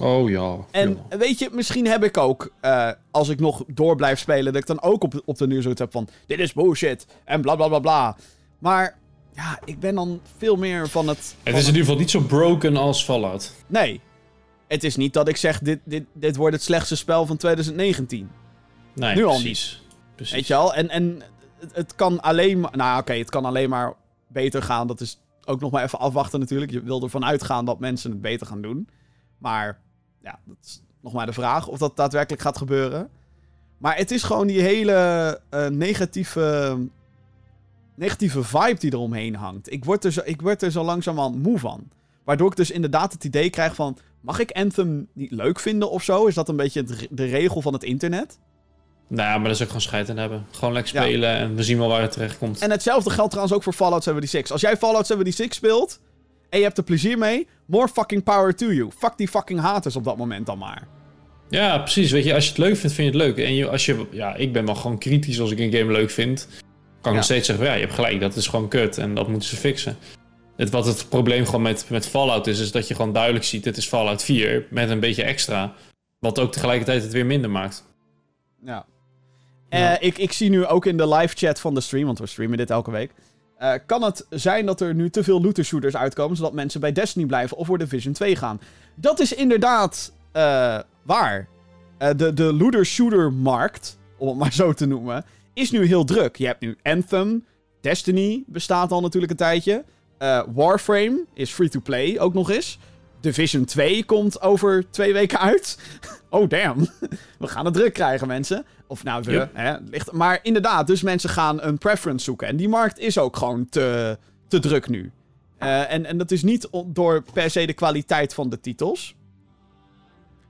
Oh ja. En ja. weet je, misschien heb ik ook, eh, als ik nog door blijf spelen, dat ik dan ook op, op de nieuws heb van: dit is bullshit en bla bla bla bla. Maar ja, ik ben dan veel meer van het. Het van is in ieder geval niet zo broken als Fallout. Nee. Het is niet dat ik zeg: dit, dit, dit wordt het slechtste spel van 2019. Nee, Nu al precies. precies. Weet je wel? En, en het, het kan alleen maar. Nou, oké, het kan alleen maar beter gaan. Dat is ook nog maar even afwachten, natuurlijk. Je wil ervan uitgaan dat mensen het beter gaan doen. Maar ja, dat is nog maar de vraag of dat daadwerkelijk gaat gebeuren. Maar het is gewoon die hele eh, negatieve. negatieve vibe die eromheen hangt. Ik word er zo, ik word er zo langzamerhand moe van. Waardoor ik dus inderdaad het idee krijg van. Mag ik Anthem niet leuk vinden of zo? Is dat een beetje de regel van het internet? Nou, maar daar is ook gewoon scheid aan hebben. Gewoon lekker Ja. spelen en we zien wel waar het terecht komt. En hetzelfde geldt trouwens ook voor Fallout 76. Als jij Fallout 76 speelt en je hebt er plezier mee, more fucking power to you. Fuck die fucking haters op dat moment dan maar. Ja, precies. Weet je, als je het leuk vindt, vind je het leuk. En je, als je, ja, ik ben wel gewoon kritisch als ik een game leuk vind. Kan ik Ja. nog steeds zeggen, ja, je hebt gelijk, dat is gewoon kut en dat moeten ze fixen. Het, wat het probleem gewoon met, met Fallout is, is dat je gewoon duidelijk ziet, het is Fallout 4 met een beetje extra. Wat ook tegelijkertijd het weer minder maakt. Ja. Eh, ik, ik zie nu ook in de live chat van de stream, want we streamen dit elke week. eh, kan het zijn dat er nu te veel looter shooters uitkomen, zodat mensen bij Destiny blijven of voor Division 2 gaan. Dat is inderdaad eh, waar. De de looter shooter markt, om het maar zo te noemen, is nu heel druk. Je hebt nu Anthem, Destiny bestaat al natuurlijk een tijdje. Warframe is free-to-play ook nog eens. Division 2 komt over twee weken uit. oh, damn. We gaan het druk krijgen, mensen. Of nou, we, Yep. hè, ligt, maar inderdaad, dus mensen gaan een preference zoeken. En die markt is ook gewoon te, te druk nu. Eh, en, en dat is niet door per se de kwaliteit van de titels.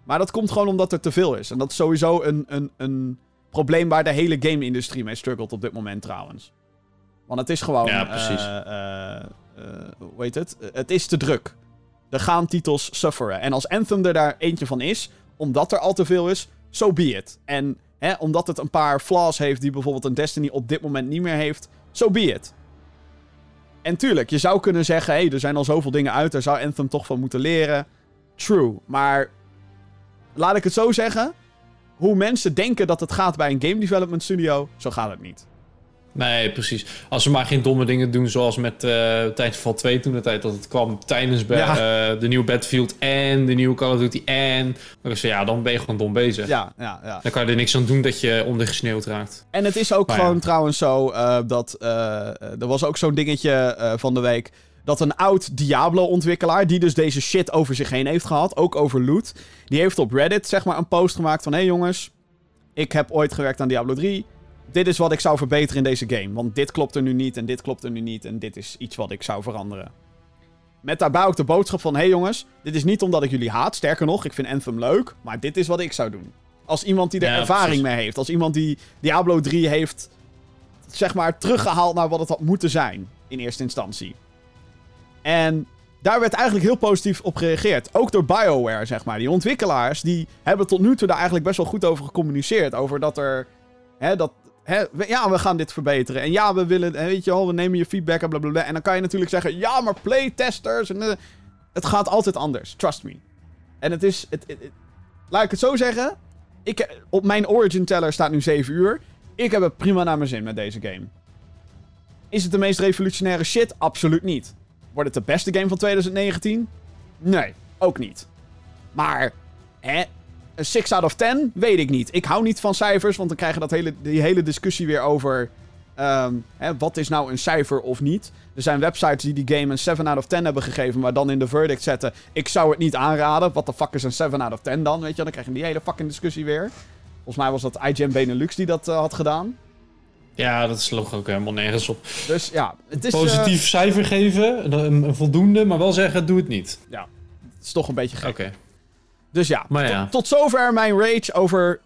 Maar dat komt gewoon omdat er te veel is. En dat is sowieso een, een, een probleem waar de hele game-industrie mee struggelt op dit moment trouwens. Want het is gewoon... Ja, precies. eh, eh, hoe heet het? Het is te druk. Er gaan titels sufferen. En als Anthem er daar eentje van is, omdat er al te veel is, so be it. En hè, omdat het een paar flaws heeft die bijvoorbeeld een Destiny op dit moment niet meer heeft, so be it. En tuurlijk, je zou kunnen zeggen, hé, hey, er zijn al zoveel dingen uit, daar zou Anthem toch van moeten leren. True, maar laat ik het zo zeggen. Hoe mensen denken dat het gaat bij een game development studio, zo gaat het niet. Nee, precies. Als ze maar geen domme dingen doen, zoals met eh Titanfall 2 toen de tijd dat het kwam tijdens Ja. eh, de nieuwe Battlefield en de nieuwe Call of Duty en... Dan ja, dan ben je gewoon dom bezig. Ja, ja, ja. Dan kan je er niks aan doen dat je ondergesneeuwd raakt. En het is ook Maar gewoon ja. trouwens zo eh, dat. eh, er was ook zo'n dingetje van de week. Dat een oud Diablo-ontwikkelaar, die dus deze shit over zich heen heeft gehad, ook over loot, die heeft op Reddit zeg maar een post gemaakt van: hé hey jongens, ik heb ooit gewerkt aan Diablo 3. Dit is wat ik zou verbeteren in deze game. Want dit klopt er nu niet en dit klopt er nu niet en dit is iets wat ik zou veranderen. Met daarbij ook de boodschap van: hé hey jongens, dit is niet omdat ik jullie haat. Sterker nog, ik vind Anthem leuk, maar dit is wat ik zou doen. Als iemand die er Ja, ervaring precies. mee heeft. Als iemand die Diablo 3 heeft, zeg maar, teruggehaald naar wat het had moeten zijn. In eerste instantie. En daar werd eigenlijk heel positief op gereageerd. Ook door BioWare, zeg maar. Die ontwikkelaars, die hebben tot nu toe daar eigenlijk best wel goed over gecommuniceerd. Over dat er, hè, dat, hè, ja, we gaan dit verbeteren. En ja, we willen, weet je we nemen je feedback en blablabla. En dan kan je natuurlijk zeggen, ja, maar playtesters. En, eh, het gaat altijd anders, trust me. En het is, het- laat ik het zo zeggen. Ik, op mijn Origin teller staat nu 7 uur. Ik heb het prima naar mijn zin met deze game. Is het de meest revolutionaire shit? Absoluut niet. Wordt het de beste game van 2019? Nee, ook niet. Maar, hè, een 6 out of 10? Weet ik niet. Ik hou niet van cijfers, want dan krijgen we dat hele, die hele discussie weer over... ehm, hè, wat is nou een cijfer of niet? Er zijn websites die die game een 7 out of 10 hebben gegeven, maar dan in de verdict zetten... Ik zou het niet aanraden. Wat de fuck is een 7 out of 10 dan? Weet je, dan krijg je die hele fucking discussie weer. Volgens mij was dat IGN Benelux die dat eh, had gedaan. Ja, dat sloeg ook helemaal nergens op. Dus ja, het is... eh, Positief cijfer geven, een, een voldoende, maar wel zeggen, doe het niet. het is toch een beetje gek. Oké. Dus ja, Maar tot- ja. Tot, zover mijn rage over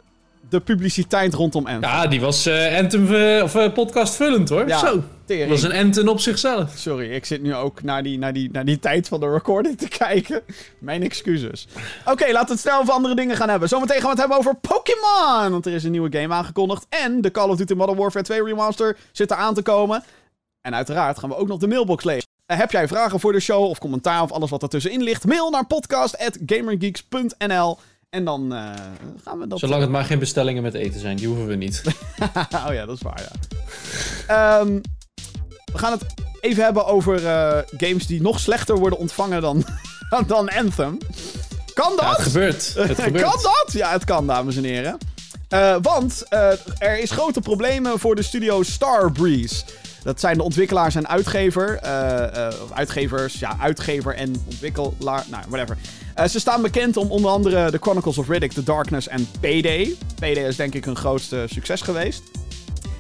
de publiciteit rondom Anthem. Ja, die was eh Anthem, eh, of eh, podcast vullend hoor. Ja, Zo. tering. Dat was een Anthem op zichzelf. Sorry, ik zit nu ook naar die, naar die, naar die tijd van de recording te kijken. Mijn excuses. Oké, laten we het snel over andere dingen gaan hebben. Zometeen gaan we het hebben over Pokémon. Want er is een nieuwe game aangekondigd. En de Call of Duty Modern Warfare 2 remaster zit er aan te komen. En uiteraard gaan we ook nog de mailbox lezen. Eh, heb jij vragen voor de show of commentaar of alles wat ertussenin ligt? Mail naar podcast.gamergeeks.nl En dan eh, gaan we dat... Zolang het maar geen bestellingen met eten zijn, die hoeven we niet. oh ja, dat is waar, ja. Ehm, we gaan het even hebben over eh, games die nog slechter worden ontvangen dan, dan Anthem. Kan dat? Ja, het gebeurt. Het gebeurt. kan dat? Ja, het kan, dames en heren. Eh, want eh, er is grote problemen voor de studio Starbreeze. Dat zijn de ontwikkelaars en uitgever. eh, eh, of uitgevers, ja, uitgever en ontwikkelaar. Nou, whatever. Eh, ze staan bekend om onder andere The Chronicles of Riddick, The Darkness en Payday. Payday is denk ik hun grootste succes geweest.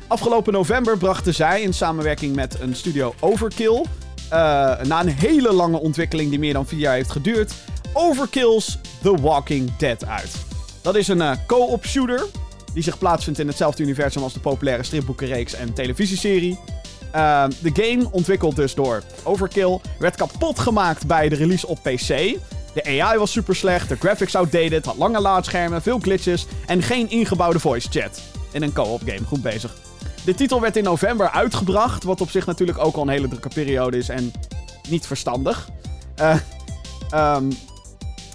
Afgelopen november brachten zij in samenwerking met een studio Overkill. eh, na een hele lange ontwikkeling die meer dan vier jaar heeft geduurd. Overkill's The Walking Dead uit. Dat is een eh, co-op shooter. Die zich plaatsvindt in hetzelfde universum als de populaire stripboekenreeks en televisieserie. Ehm, de game, ontwikkeld dus door Overkill, werd kapot gemaakt bij de release op PC. De AI was super slecht, de graphics outdated, had lange laadschermen, veel glitches en geen ingebouwde voice chat. In een co-op game, goed bezig. De titel werd in november uitgebracht, wat op zich natuurlijk ook al een hele drukke periode is en niet verstandig. Eh, ehm,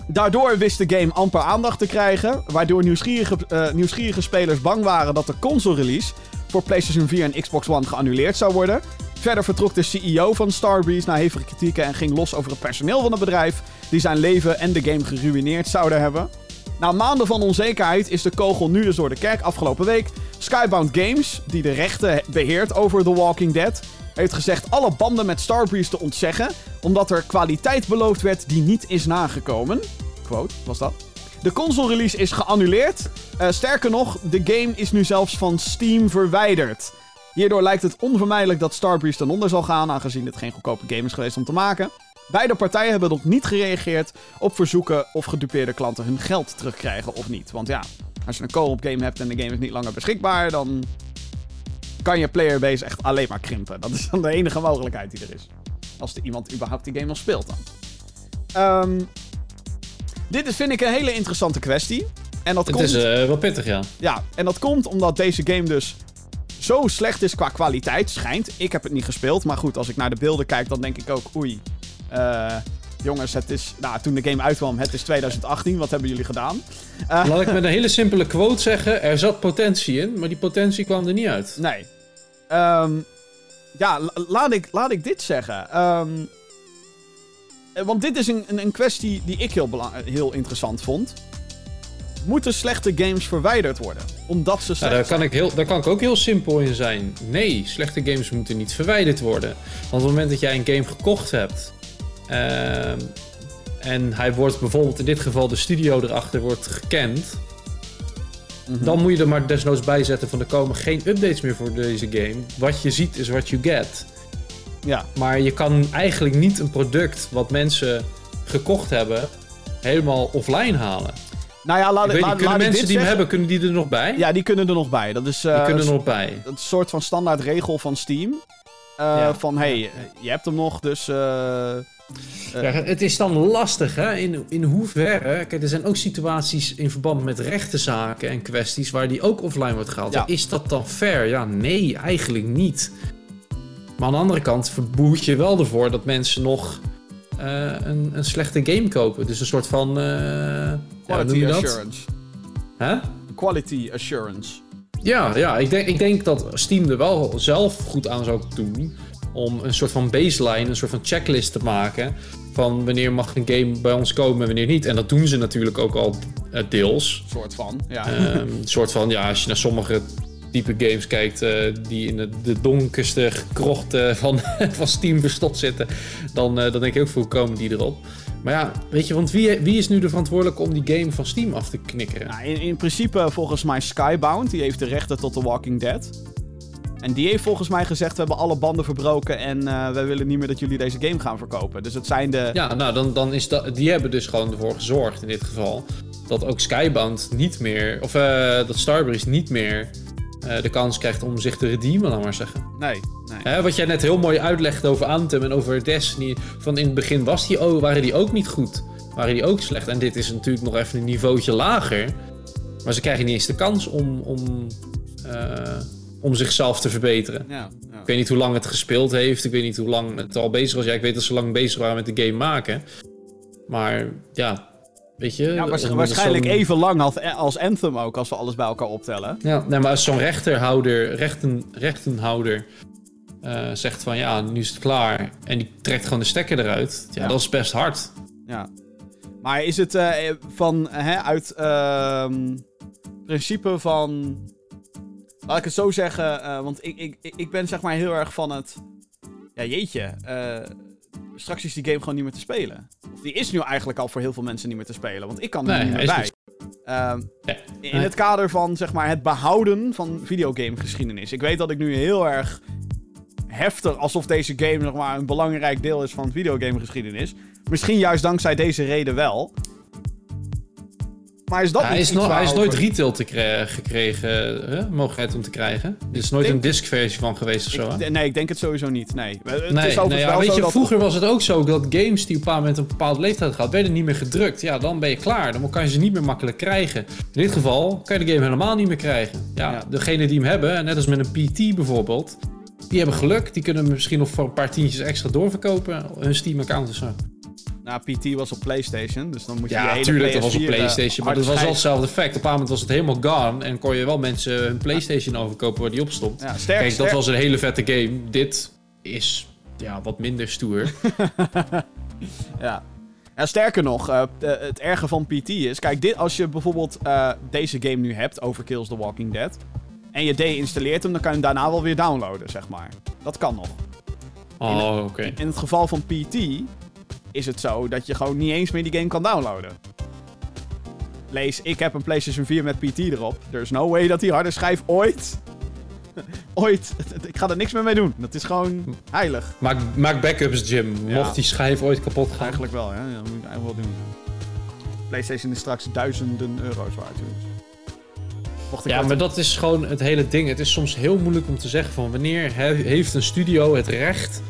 daardoor wist de game amper aandacht te krijgen, waardoor nieuwsgierige, eh, nieuwsgierige spelers bang waren dat de console-release voor PlayStation 4 en Xbox One geannuleerd zou worden. Verder vertrok de CEO van Starbreeze na hevige kritieken en ging los over het personeel van het bedrijf, die zijn leven en de game geruineerd zouden hebben. Na maanden van onzekerheid is de kogel nu dus door de kerk afgelopen week. Skybound Games, die de rechten beheert over The Walking Dead, heeft gezegd alle banden met Starbreeze te ontzeggen, omdat er kwaliteit beloofd werd die niet is nagekomen. Quote, was dat? De console release is geannuleerd. Uh, sterker nog, de game is nu zelfs van Steam verwijderd. Hierdoor lijkt het onvermijdelijk dat Starbreeze ten onder zal gaan, aangezien dit geen goedkope game is geweest om te maken. Beide partijen hebben nog niet gereageerd op verzoeken of gedupeerde klanten hun geld terugkrijgen of niet. Want ja, als je een co-op game hebt en de game is niet langer beschikbaar, dan kan je playerbase echt alleen maar krimpen. Dat is dan de enige mogelijkheid die er is. Als er iemand überhaupt die game nog speelt dan. Um, dit is, vind ik, een hele interessante kwestie. En dat het komt... is uh, wel pittig, ja. Ja, en dat komt omdat deze game dus zo slecht is qua kwaliteit, schijnt. Ik heb het niet gespeeld, maar goed, als ik naar de beelden kijk, dan denk ik ook, oei. Uh, jongens, het is, nou, toen de game uitkwam, het is 2018, wat hebben jullie gedaan? Uh, Laat ik met een hele simpele quote zeggen, er zat potentie in, maar die potentie kwam er niet uit. Nee. Um, ja, laat ik, laat ik dit zeggen. Um, want dit is een, een, een kwestie die ik heel, heel interessant vond moeten slechte games verwijderd worden? Omdat ze slecht daar, kan ik heel, daar kan ik ook heel simpel in zijn. Nee, slechte games moeten niet verwijderd worden. Want op het moment dat jij een game gekocht hebt... Uh, en hij wordt bijvoorbeeld in dit geval de studio erachter wordt gekend... Mm -hmm. Dan moet je er maar desnoods bij zetten van er komen geen updates meer voor deze game. Wat je ziet is what you get. Ja. Maar je kan eigenlijk niet een product wat mensen gekocht hebben helemaal offline halen. Nou ja, laat, ik laat, kunnen laat mensen die hem hebben, kunnen die er nog bij? Ja, die kunnen er nog bij. Dat is, uh, die kunnen er nog bij. Dat is een soort van standaard regel van Steam. Uh, ja. Van, hey, je hebt hem nog, dus... Uh, ja, het is dan lastig, hè? In, in hoeverre... Kijk, er zijn ook situaties in verband met rechtezaken en kwesties... waar die ook offline wordt gehaald. Ja. Is dat dan fair? Ja, nee, eigenlijk niet. Maar aan de andere kant verboet je wel ervoor dat mensen nog... een, een slechte game kopen. Dus een soort van... Quality ja, assurance. Hè? Quality assurance. Ja, ja ik, denk, ik denk dat Steam er wel zelf goed aan zou doen. Om een soort van baseline, een soort van checklist te maken. Van wanneer mag een game bij ons komen en wanneer niet. En dat doen ze natuurlijk ook al uh, deels. Een soort van, ja. Um, een soort van, ja, als je naar sommige type games kijkt uh, die in de, de donkerste krochten van, van Steam verstopt zitten, dan, uh, dan denk ik ook veel komen die erop. Maar ja, weet je, want wie, wie is nu de verantwoordelijk om die game van Steam af te knikkeren? Nou, in, in principe volgens mij Skybound, die heeft de rechten tot The Walking Dead. En die heeft volgens mij gezegd: we hebben alle banden verbroken en uh, wij willen niet meer dat jullie deze game gaan verkopen. Dus het zijn de. Ja, nou, dan, dan is dat. Die hebben dus gewoon ervoor gezorgd in dit geval. Dat ook Skybound niet meer. Of uh, dat Starbreeze niet meer de kans krijgt om zich te redeemen, laat maar zeggen. Nee, nee. Hè, wat jij net heel mooi uitlegde over Anthem en over Destiny. Van in het begin was die, oh, waren die ook niet goed. Waren die ook slecht. En dit is natuurlijk nog even een niveautje lager. Maar ze krijgen niet eens de kans om, om, uh, om zichzelf te verbeteren. Ja, ja. Ik weet niet hoe lang het gespeeld heeft. Ik weet niet hoe lang het al bezig was. Ja, ik weet dat ze lang bezig waren met de game maken. Maar ja, Weet je, ja, waarschijnlijk even lang als, als Anthem ook, als we alles bij elkaar optellen. Ja, nee, maar als zo'n rechterhouder, rechten, rechtenhouder uh, zegt van ja, nu is het klaar. En die trekt gewoon de stekker eruit. Ja, ja. dat is best hard. Ja. Maar is het uh, van, hè, uit uh, principe van... Laat ik het zo zeggen, uh, want ik, ik, ik ben zeg maar heel erg van het... Ja, jeetje straks is die game gewoon niet meer te spelen. Die is nu eigenlijk al voor heel veel mensen niet meer te spelen. Want ik kan er nee, niet meer bij. Uh, nee. In het kader van zeg maar, het behouden van videogamegeschiedenis. Ik weet dat ik nu heel erg heftig, alsof deze game nog maar een belangrijk deel is van videogamegeschiedenis. Misschien juist dankzij deze reden wel. Maar is dat ja, hij, is no hij is nooit retail te gekregen, hè? mogelijkheid om te krijgen. Er is nooit denk, een disc-versie van geweest of zo. Ik, nee, ik denk het sowieso niet. Nee. Het nee, is nee ja, weet je, dat... vroeger was het ook zo dat games die op een bepaald moment een bepaalde leeftijd hadden, werden niet meer gedrukt. Ja, dan ben je klaar. Dan kan je ze niet meer makkelijk krijgen. In dit geval kan je de game helemaal niet meer krijgen. Ja, ja. degene die hem hebben, net als met een PT bijvoorbeeld, die hebben geluk. Die kunnen misschien nog voor een paar tientjes extra doorverkopen. Hun Steam-account of zo. Nou, PT was op PlayStation, dus dan moet je ja, die tuurlijk, dat was op PlayStation, maar dat was wel hetzelfde effect. Op een moment was het helemaal gone en kon je wel mensen hun PlayStation overkopen waar die op stond. Ja, sterk, Kijk, sterk. dat was een hele vette game. Dit is ja, wat minder stoer. ja. Ja, sterker nog, uh, het erge van PT is... Kijk, dit, als je bijvoorbeeld uh, deze game nu hebt, Overkill's The Walking Dead... en je deinstalleert hem, dan kan je hem daarna wel weer downloaden, zeg maar. Dat kan nog. Oh, oké. Okay. In het geval van PT is het zo dat je gewoon niet eens meer die game kan downloaden. Lees, ik heb een PlayStation 4 met PT erop. There's no way dat die harde schijf ooit ooit. Ik ga er niks meer mee doen. Dat is gewoon heilig. Maak, maak backups, Jim. Mocht die schijf ooit kapot gaan. Eigenlijk wel, ja. Dat moet eigenlijk wel doen. PlayStation is straks duizenden euro's waard, ja, maar dat is gewoon het hele ding. Het is soms heel moeilijk om te zeggen van wanneer heeft een studio het recht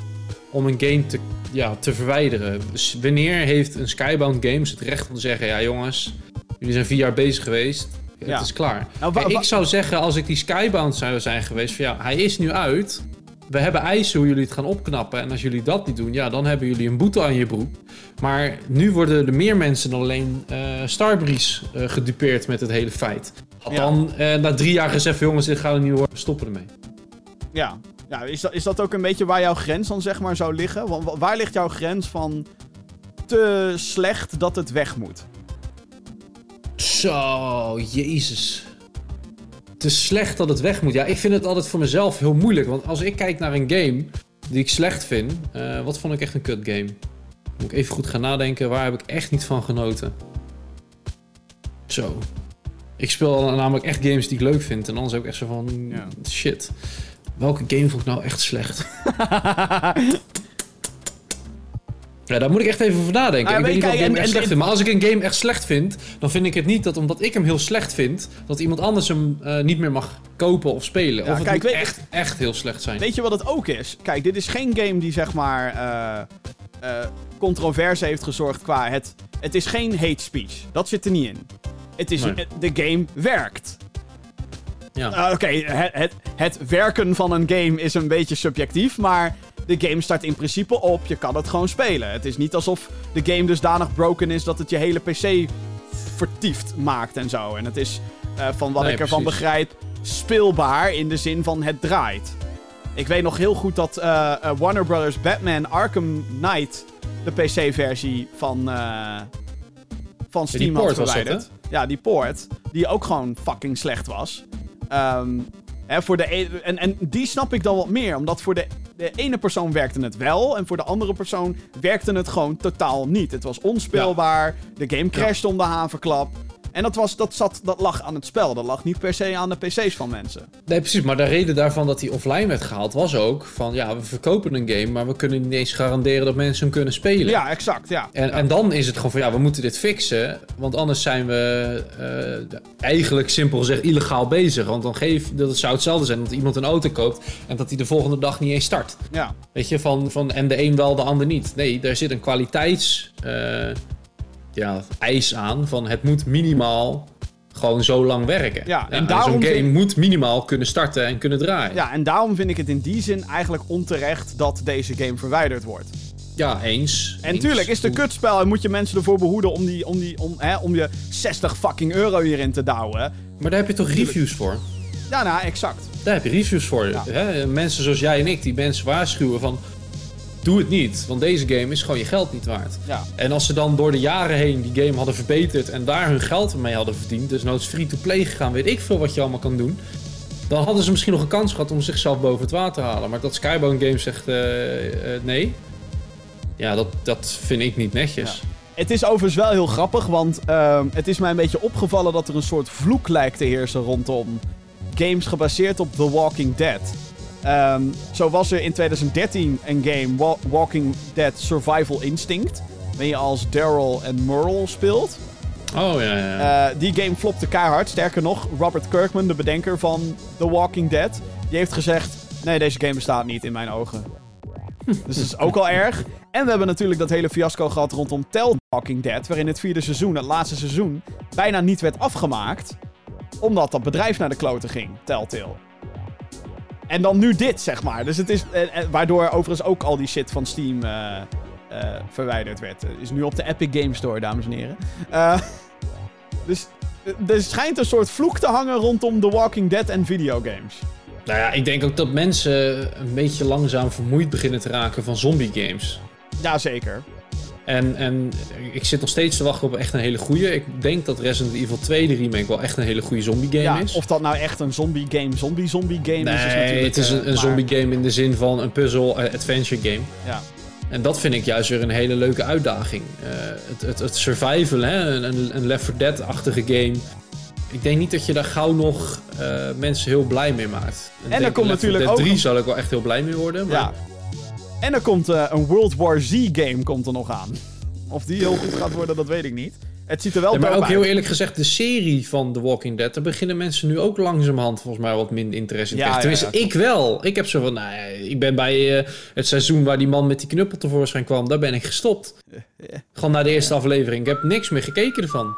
om een game te, ja, te verwijderen. Dus wanneer heeft een Skybound Games het recht om te zeggen, ja jongens, jullie zijn vier jaar bezig geweest het is klaar. Nou, ik zou zeggen, als ik die Skybound zou zijn geweest, van ja, hij is nu uit. We hebben eisen hoe jullie het gaan opknappen. En als jullie dat niet doen, ja, dan hebben jullie een boete aan je broek. Maar nu worden er meer mensen dan alleen uh, Starbreeze uh, gedupeerd met het hele feit. Had dan uh, na drie jaar gezegd, jongens, dit gaan we niet worden, stoppen ermee. Ja, ja is, dat, is dat ook een beetje waar jouw grens dan zeg maar zou liggen? Want waar ligt jouw grens van te slecht dat het weg moet? Zo, jezus. Te slecht dat het weg moet. Ja, ik vind het altijd voor mezelf heel moeilijk. Want als ik kijk naar een game die ik slecht vind, uh, wat vond ik echt een kut game? Moet ik even goed gaan nadenken, waar heb ik echt niet van genoten? Zo. Ik speel namelijk echt games die ik leuk vind. En anders heb ik echt zo van, ja. shit. Welke game vond ik nou echt slecht? Ja, daar moet ik echt even over nadenken. Ah, ik weet niet echt slecht vind. Maar als ik een game echt slecht vind, dan vind ik het niet dat omdat ik hem heel slecht vind, dat iemand anders hem uh, niet meer mag kopen of spelen. Ja, of het kijk, moet echt, echt heel slecht zijn. Weet je wat het ook is? Kijk, dit is geen game die zeg maar uh, uh, controverse heeft gezorgd qua het... Het is geen hate speech. Dat zit er niet in. Het is, nee. de game werkt. Ja. Oké, het, het, het werken van een game is een beetje subjectief, maar de game start in principe op. Je kan het gewoon spelen. Het is niet alsof de game dusdanig broken is dat het je hele PC vertiefd maakt en zo. En het is, uh, van wat ik ervan begrijp, speelbaar in de zin van het draait. Ik weet nog heel goed dat uh, Warner Brothers Batman Arkham Knight de PC-versie van, van Steam had verwijderd. ja, die port. Die ook gewoon fucking slecht was. Um, hè, voor de e- en, en die snap ik dan wat meer. Omdat voor de de ene persoon werkte het wel. En voor de andere persoon werkte het gewoon totaal niet. Het was onspeelbaar. De game crashte om de havenklap. En dat, was, dat, zat, dat lag aan het spel. Dat lag niet per se aan de PC's van mensen. Nee, precies. Maar de reden daarvan dat hij offline werd gehaald was ook van ja, we verkopen een game, maar we kunnen niet eens garanderen dat mensen hem kunnen spelen. Ja, exact. Ja. En, en dan is het gewoon van ja, we moeten dit fixen. Want anders zijn we uh, eigenlijk simpel gezegd illegaal bezig. Want dan geef dat zou hetzelfde zijn dat iemand een auto koopt en dat hij de volgende dag niet eens start. Ja. Weet je, van, van en de een wel, de ander niet. Nee, daar zit een kwaliteits. Uh, ja, eis aan van het moet minimaal gewoon zo lang werken. Ja, en, daarom zo'n game moet minimaal kunnen starten en kunnen draaien. Ja, en daarom vind ik het in die zin eigenlijk onterecht dat deze game verwijderd wordt. Ja, eens. En tuurlijk is het een kutspel en moet je mensen ervoor behoeden om, die, om, die, om, hè, om je 60 fucking euro hierin te douwen. Maar daar heb je toch reviews voor? Ja, nou, exact. Daar heb je reviews voor. Hè? Mensen zoals jij en ik die mensen waarschuwen van doe het niet. Want deze game is gewoon je geld niet waard. Ja. En als ze dan door de jaren heen die game hadden verbeterd en daar hun geld mee hadden verdiend, dus noods free-to-play gegaan, weet ik veel wat je allemaal kan doen. Dan hadden ze misschien nog een kans gehad om zichzelf boven het water te halen. Maar dat Skybound Game zegt uh, uh, nee. Ja, dat, dat vind ik niet netjes. Het is overigens wel heel grappig, want uh, het is mij een beetje opgevallen dat er een soort vloek lijkt te heersen rondom games gebaseerd op The Walking Dead. Um, zo was er in 2013 een game, Walking Dead Survival Instinct. Waarin je als Daryl en Merle speelt. Oh ja, ja. Uh, die game flopte keihard. Sterker nog, Robert Kirkman, de bedenker van The Walking Dead, die heeft gezegd: Nee, deze game bestaat niet in mijn ogen. dus dat is ook al erg. En we hebben natuurlijk dat hele fiasco gehad rondom Tell Walking Dead. Waarin het vierde seizoen, het laatste seizoen, bijna niet werd afgemaakt. Omdat dat bedrijf naar de kloten ging, Telltale. En dan nu dit, zeg maar. Dus het is. Eh, eh, waardoor overigens ook al die shit van Steam uh, uh, verwijderd werd. Is nu op de Epic Game Store, dames en heren. dus er schijnt een soort vloek te hangen rondom The Walking Dead en videogames. Nou ja, ik denk ook dat mensen een beetje langzaam vermoeid beginnen te raken van zombie games. Jazeker. En, en ik zit nog steeds te wachten op echt een hele goede. Ik denk dat Resident Evil 2, de remake, wel echt een hele goede zombie game Ja, is. of dat nou echt een zombie game, zombie zombie game nee, is, is natuurlijk... het is eh, een, een maar- zombie game in de zin van een puzzle-adventure game. Ja. En dat vind ik juist weer een hele leuke uitdaging. Eh, het, het, het survival, hè? Een, een- een Left 4 Dead-achtige game. Ik denk niet dat je daar gauw nog eh, mensen heel blij mee maakt. Er denk komt Left 4 natuurlijk ook 3 nog- zal ik wel echt heel blij mee worden. Maar Ja. En er komt eh, een World War Z game komt er nog aan. Of die heel goed gaat worden, dat weet ik niet. Het ziet er wel Ja, maar ook heel eerlijk gezegd, de serie van The Walking Dead, daar beginnen mensen nu ook langzamerhand volgens mij wat minder interesse in te Ja, krijgen. ja, Tenminste, ik wel. Ik heb zo van, nou ja, ik ben bij eh, het seizoen waar die man met die knuppel tevoorschijn kwam, daar ben ik gestopt. Gewoon naar de eerste aflevering. Ik heb niks meer gekeken ervan.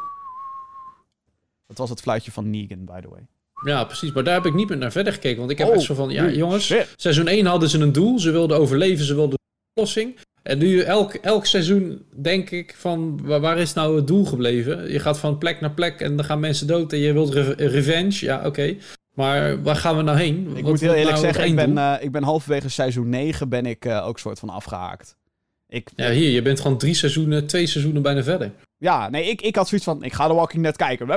Dat was het fluitje van Negan, by the way. Ja, precies. Maar daar heb ik niet meer naar verder gekeken. Want ik heb Oh, echt zo van, ja jongens, shit. seizoen 1 hadden ze een doel. Ze wilden overleven, ze wilden oplossing. En nu elk, elk seizoen denk ik van, waar, is nou het doel gebleven? Je gaat van plek naar plek en dan gaan mensen dood en je wilt re- revenge. Ja, oké. Maar waar gaan we nou heen? Ik Wat moet heel eerlijk nou zeggen, ik ben, eh, ik ben halverwege seizoen 9 ben ik eh, ook soort van afgehaakt. Ik, Ja, hier, je bent gewoon drie seizoenen, twee seizoenen bijna verder. Ja, nee, ik, ik had zoiets van, ik ga The Walking Dead kijken.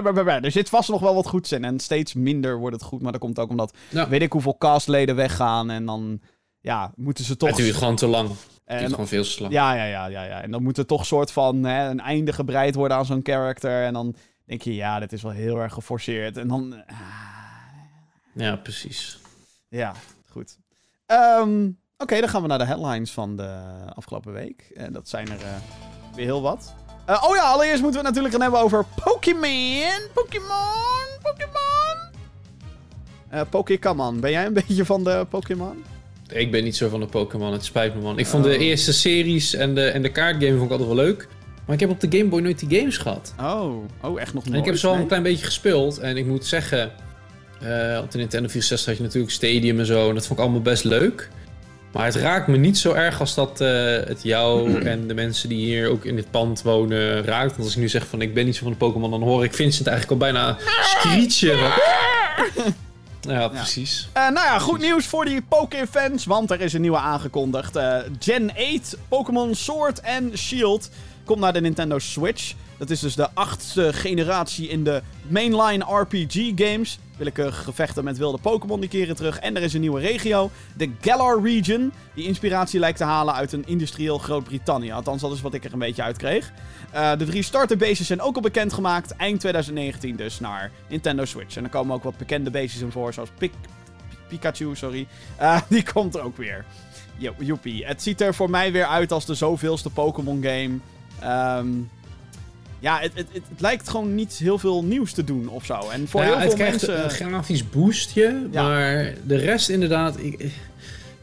Er zit vast nog wel wat goeds in. En steeds minder wordt het goed. Maar dat komt ook omdat, Ja. weet ik hoeveel castleden weggaan. En dan, ja, moeten ze toch... Het duurt gewoon te lang. Het duurt gewoon veel te lang. ja, ja, ja, ja, ja. En dan moet er toch soort van hè, een einde gebreid worden aan zo'n character. En dan denk je, ja, dit is wel heel erg geforceerd. En dan, ah, Ja, precies. ja, goed. Ehm, Oké, dan gaan we naar de headlines van de afgelopen week. En dat zijn er eh, weer heel wat. Eh, oh ja, allereerst moeten we het natuurlijk gaan hebben over Pokémon. Pokémon, Pokémon. Eh Pokémon, ben jij een beetje van de Pokémon? Ik ben niet zo van de Pokémon, het spijt me man. Ik vond de Oh. eerste series en de, en de kaartgame vond ik altijd wel leuk. Maar ik heb op de Game Boy nooit die games gehad. Oh, oh echt nog nooit. En ik heb ze al nee? een klein beetje gespeeld. En ik moet zeggen, eh, op de Nintendo 64 had je natuurlijk Stadium en zo. En dat vond ik allemaal best leuk. Maar het raakt me niet zo erg als dat eh, het jou en de mensen die hier ook in dit pand wonen raakt. Want als ik nu zeg van ik ben niet zo van de Pokémon, dan hoor ik Vincent eigenlijk al bijna screechen. Ja, precies. Eh, nou ja, goed nieuws voor die Poké-fans, want er is een nieuwe aangekondigd. Eh, Gen 8 Pokémon Sword and Shield komt naar de Nintendo Switch. Dat is dus de achtste generatie in de mainline RPG games. Willekeurige gevechten met wilde Pokémon die keren terug. En er is een nieuwe regio, de Galar Region, die inspiratie lijkt te halen uit een industrieel Groot-Brittannië. Althans, dat is wat ik er een beetje uit kreeg. Eh, de drie starterbases zijn ook al bekendgemaakt, eind 2019 dus, naar Nintendo Switch. En er komen ook wat bekende bases in voor, zoals Pik Pikachu, sorry. Eh, die komt er ook weer. Jo- Joepie. Het ziet er voor mij weer uit als de zoveelste Pokémon game. Ehm, ja, het, het, het, lijkt gewoon niet heel veel nieuws te doen of zo. En voor Ja, heel het veel krijgt mensen... een grafisch boostje, Ja. maar de rest inderdaad... Ik,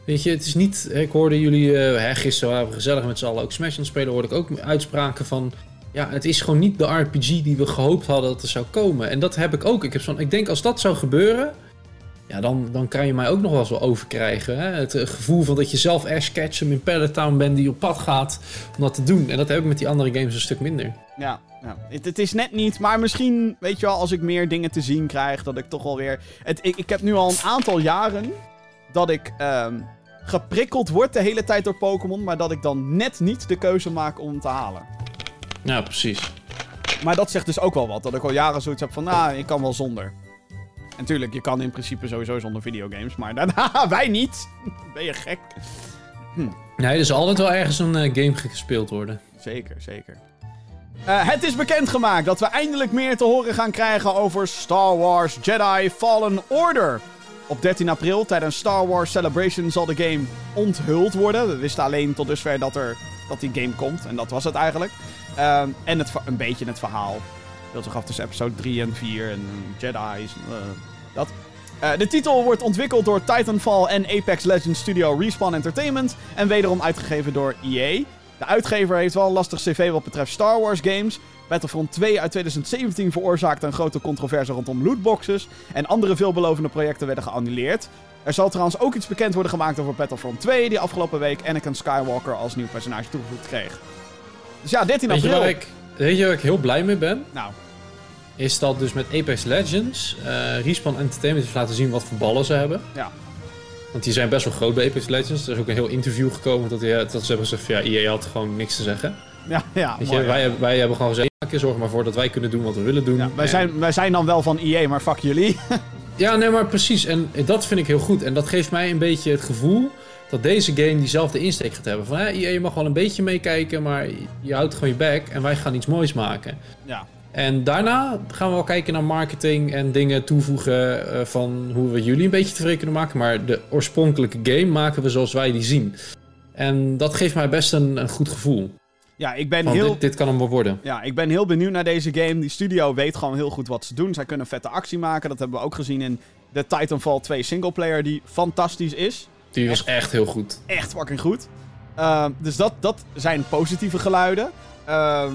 weet je, het is niet... Ik hoorde jullie... hè, gisteren waren we gezellig met z'n allen ook Smash aan spelen. hoorde ik ook uitspraken van... Ja, het is gewoon niet de RPG die we gehoopt hadden dat er zou komen. En dat heb ik ook. Ik, heb zo'n, ik denk als dat zou gebeuren... Ja, dan, dan kan je mij ook nog wel eens wel overkrijgen. Hè? Het eh, gevoel van dat je zelf Ash Ketchum in Pallet Town bent die op pad gaat om dat te doen. En dat heb ik met die andere games een stuk minder. Ja, ja. Het, het is net niet, maar misschien, weet je wel, als ik meer dingen te zien krijg, dat ik toch wel weer... Het, ik, ik heb nu al een aantal jaren dat ik ehm, geprikkeld word de hele tijd door Pokémon, maar dat ik dan net niet de keuze maak om hem te halen. Ja, precies. Maar dat zegt dus ook wel wat, dat ik al jaren zoiets heb van, nou, ik kan wel zonder. En tuurlijk, je kan in principe sowieso zonder videogames, maar daarna, wij niet. Ben je gek? Nee, er is altijd wel ergens een eh, game gespeeld worden. Zeker, zeker. Eh, het is bekendgemaakt dat we eindelijk meer te horen gaan krijgen over Star Wars Jedi Fallen Order. Op 13 april tijdens Star Wars Celebration zal de game onthuld worden. We wisten alleen tot dusver dat, er, dat die game komt. En dat was het eigenlijk. Ehm, en het, een beetje het verhaal. Dat zich af tussen episode 3 en 4 en Jedi's. Dat. Eh, de titel wordt ontwikkeld door Titanfall en Apex Legends studio Respawn Entertainment. En wederom uitgegeven door EA. De uitgever heeft wel een lastig cv wat betreft Star Wars games. Battlefront 2 uit 2017 veroorzaakte een grote controverse rondom lootboxes. En andere veelbelovende projecten werden geannuleerd. Er zal trouwens ook iets bekend worden gemaakt over Battlefront 2, die afgelopen week Anakin Skywalker als nieuw personage toegevoegd kreeg. Dus ja, 13 Weet je, april. waar ik, weet je waar ik heel blij mee ben? Nou, is dat dus met Apex Legends eh Respawn Entertainment heeft laten zien wat voor ballen ze hebben. Ja. Want die zijn best wel groot bij Apex Legends. Er is ook een heel interview gekomen dat, die, dat ze hebben gezegd van ja, EA had gewoon niks te zeggen. Ja, ja, Weet mooi, je, ja. wij, wij hebben gewoon gezegd, "Ja, zorg maar voor dat wij kunnen doen wat we willen doen. Ja, wij, En- zijn, wij zijn dan wel van EA, maar fuck jullie. Ja, nee, maar precies. En dat vind ik heel goed. En dat geeft mij een beetje het gevoel dat deze game diezelfde insteek gaat hebben. Van, hè, EA, je mag wel een beetje meekijken, maar je houdt gewoon je bek en wij gaan iets moois maken. ja. En daarna gaan we wel kijken naar marketing en dingen toevoegen eh, van hoe we jullie een beetje tevreden kunnen maken. Maar de oorspronkelijke game maken we zoals wij die zien. En dat geeft mij best een, een goed gevoel. ja, ik ben Van heel... dit, dit kan hem wel worden. Ja, ik ben heel benieuwd naar deze game. Die studio weet gewoon heel goed wat ze doen. Zij kunnen vette actie maken. Dat hebben we ook gezien in de Titanfall 2 singleplayer, die fantastisch is. Die was echt heel goed. Echt fucking goed. Ehm, dus dat, dat zijn positieve geluiden. Ehm,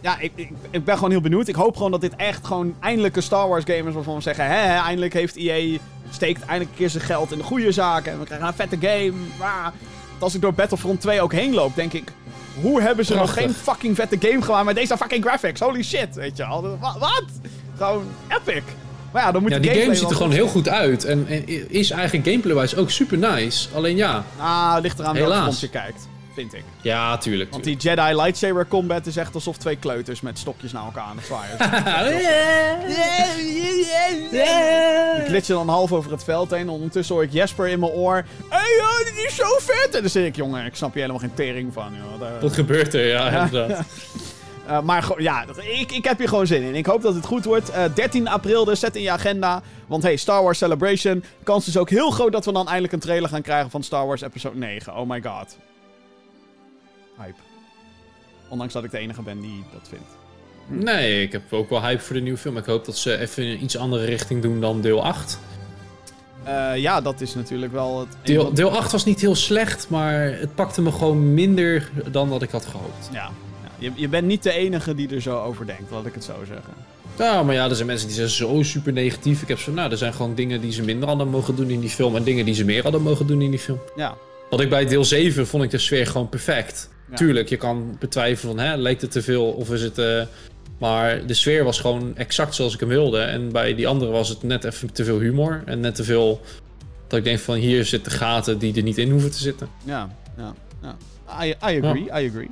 ja, ik, ik, ik ben gewoon heel benieuwd. Ik hoop gewoon dat dit echt gewoon eindelijk een Star Wars game is waarvan we zeggen... Hè, eindelijk heeft EA... steekt eindelijk een keer zijn geld in de goede zaken. En we krijgen een vette game. Want als ik door Battlefront 2 ook heen loop, denk ik... Hoe hebben ze nog geen fucking vette game gemaakt met deze fucking graphics? Holy shit, weet je al. Wa- Wat? Gewoon epic. Maar ja, dan moet Ja, die game ziet er gewoon heel goed uit. En, en is eigenlijk gameplay-wise ook super nice. Alleen ja, Ah, ligt eraan welke je kijkt. Vind ik. ja, tuurlijk. Want die Jedi lightsaber combat is echt alsof twee kleuters met stokjes naar elkaar aan het zwaaien zijn. Ik glitje dan half over het veld heen. Ondertussen hoor ik Jesper in mijn oor. Hé, hey, dit is zo vet! En dan zeg ik, jongen, ik snap hier helemaal geen tering van. Joh. Wat, eh, gebeurt er? Ja, inderdaad. eh, maar ja, ik, ik heb hier gewoon zin in. Ik hoop dat het goed wordt. Eh, 13 april dus, zet in je agenda. Want hey, Star Wars Celebration. Kans is ook heel groot dat we dan eindelijk een trailer gaan krijgen van Star Wars Episode 9. Oh my god. Hype. Ondanks dat ik de enige ben die dat vindt. Nee, ik heb ook wel hype voor de nieuwe film. Ik hoop dat ze even in een iets andere richting doen dan deel 8. Eh, ja, dat is natuurlijk wel het... Deel, deel 8 was niet heel slecht, maar het pakte me gewoon minder dan dat ik had gehoopt. Ja, ja. Je, je bent niet de enige die er zo over denkt, laat ik het zo zeggen. Ja, maar ja, er zijn mensen die zijn zo super negatief. Ik heb zo, nou, er zijn gewoon dingen die ze minder hadden mogen doen in die film en dingen die ze meer hadden mogen doen in die film. Ja, Wat ik bij deel 7 vond ik de sfeer gewoon perfect. Ja. Tuurlijk, je kan betwijfelen van, hè, lijkt het te veel of is het... eh, maar de sfeer was gewoon exact zoals ik hem wilde. En bij die andere was het net even te veel humor. En net te veel dat ik denk van, hier zitten gaten die er niet in hoeven te zitten. ja, ja. ja. I, I agree, I agree.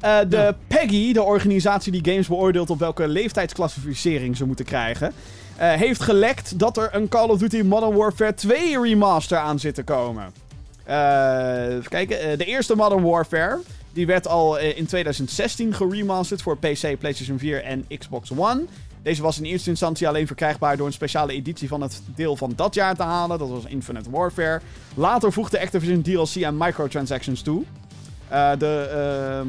Eh, de PEGI, de organisatie die games beoordeelt op welke leeftijdsclassificering ze moeten krijgen, eh, heeft gelekt dat er een Call of Duty Modern Warfare 2 remaster aan zit te komen. Eh, even kijken, de eerste Modern Warfare, die werd al eh, in 2016 geremasterd voor PC, PlayStation 4 en Xbox One. Deze was in eerste instantie alleen verkrijgbaar door een speciale editie van het deel van dat jaar te halen. Dat was Infinite Warfare. Later voegde Activision DLC en microtransactions toe. Eh, de, ehm,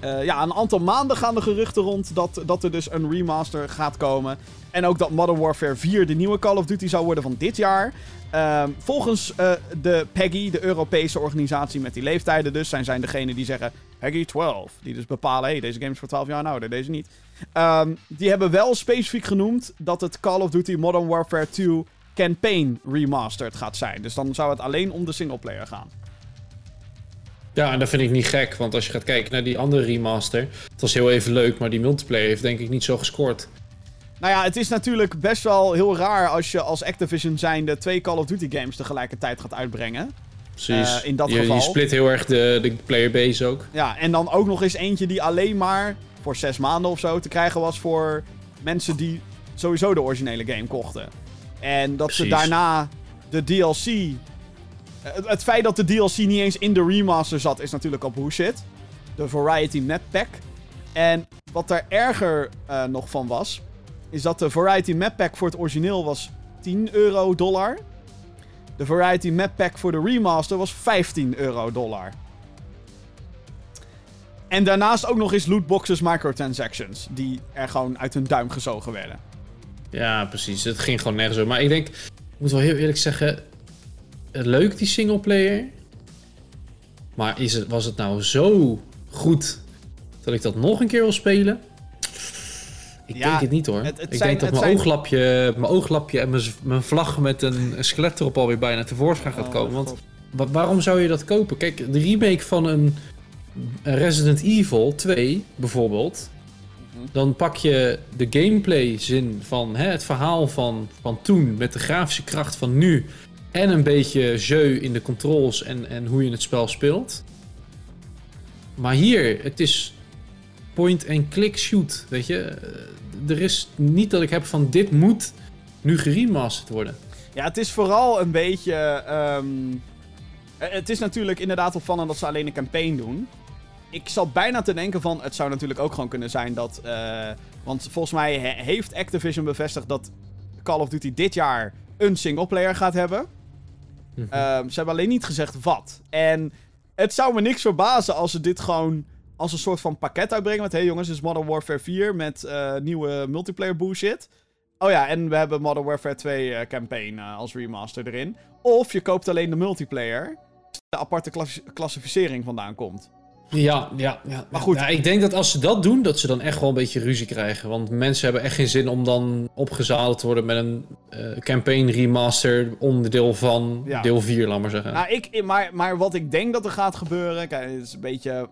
eh, ja, een aantal maanden gaan de geruchten rond dat, dat er dus een remaster gaat komen. En ook dat Modern Warfare 4 de nieuwe Call of Duty zou worden van dit jaar. Ehm, volgens eh, de PEGI, de Europese organisatie met die leeftijden dus, zijn zij degene die zeggen PEGI 12. Die dus bepalen, hey, deze game is voor 12 jaar en ouder, deze niet. Ehm, die hebben wel specifiek genoemd dat het Call of Duty Modern Warfare 2 Campaign Remastered gaat zijn. Dus dan zou het alleen om de singleplayer gaan. Ja, en dat vind ik niet gek, want als je gaat kijken naar die andere remaster, het was heel even leuk, maar die multiplayer heeft denk ik niet zo gescoord. Nou ja, het is natuurlijk best wel heel raar als je als Activision zijnde twee Call of Duty games tegelijkertijd gaat uitbrengen. Precies. Eh, in dat je, geval. je split heel erg de, de playerbase ook. Ja, en dan ook nog eens eentje die alleen maar voor zes maanden of zo te krijgen was voor mensen die sowieso de originele game kochten. En dat ze daarna de DLC. Het, het feit dat de DLC niet eens in de remaster zat, is natuurlijk al bullshit. De Variety Map Pack. En wat er erger eh, nog van was, is dat de Variety Map Pack voor het origineel was 10 euro dollar. De Variety Map Pack voor de remaster was 15 euro dollar. En daarnaast ook nog eens lootboxes microtransactions. Die er gewoon uit hun duim gezogen werden. Ja, precies. Het ging gewoon nergens over. Maar ik denk, ik moet wel heel eerlijk zeggen, leuk die singleplayer. Maar is het, was het nou zo goed dat ik dat nog een keer wil spelen? Ik Ja, denk het niet hoor. het- het ik zijn- denk dat mijn, zijn- oogklapje, mijn oogklapje en mijn, vlag met een, een skelet erop alweer bijna tevoorschijn gaat Oh, komen. Want waarom zou je dat kopen? Kijk, de remake van een, een Resident Evil 2 bijvoorbeeld. Mhm. Dan pak je de gameplay zin van hè, het verhaal van, van toen met de grafische kracht van nu. En een beetje jeu in de controls en, en hoe je het spel speelt. Maar hier, het is point-and-click shoot. Weet je, Eh, er is niet dat ik heb van dit moet nu geremasterd worden. Ja, het is vooral een beetje. ehm, eh, het is natuurlijk inderdaad opvallend dat ze alleen een campaign doen. Ik zat bijna te denken van. Het zou natuurlijk ook gewoon kunnen zijn dat. eh, want volgens mij he- heeft Activision bevestigd dat Call of Duty dit jaar een singleplayer gaat hebben. Ehm, ze hebben alleen niet gezegd wat. En het zou me niks verbazen als ze dit gewoon als een soort van pakket uitbrengen. Met, hé hey jongens, dit is Modern Warfare 4 met eh, nieuwe multiplayer bullshit. Oh ja, en we hebben Modern Warfare 2 eh, campaign eh, als remaster erin. Of je koopt alleen de multiplayer. De aparte klassi- klassificering vandaan komt. Ja, ja, ja. Maar goed. Ja, ik denk dat als ze dat doen, dat ze dan echt wel een beetje ruzie krijgen. Want mensen hebben echt geen zin om dan opgezadeld te worden met een eh, campaign remaster onderdeel van Ja. deel 4, laat maar zeggen. Nou, ik, maar, maar wat ik denk dat er gaat gebeuren. Kijk, het is een beetje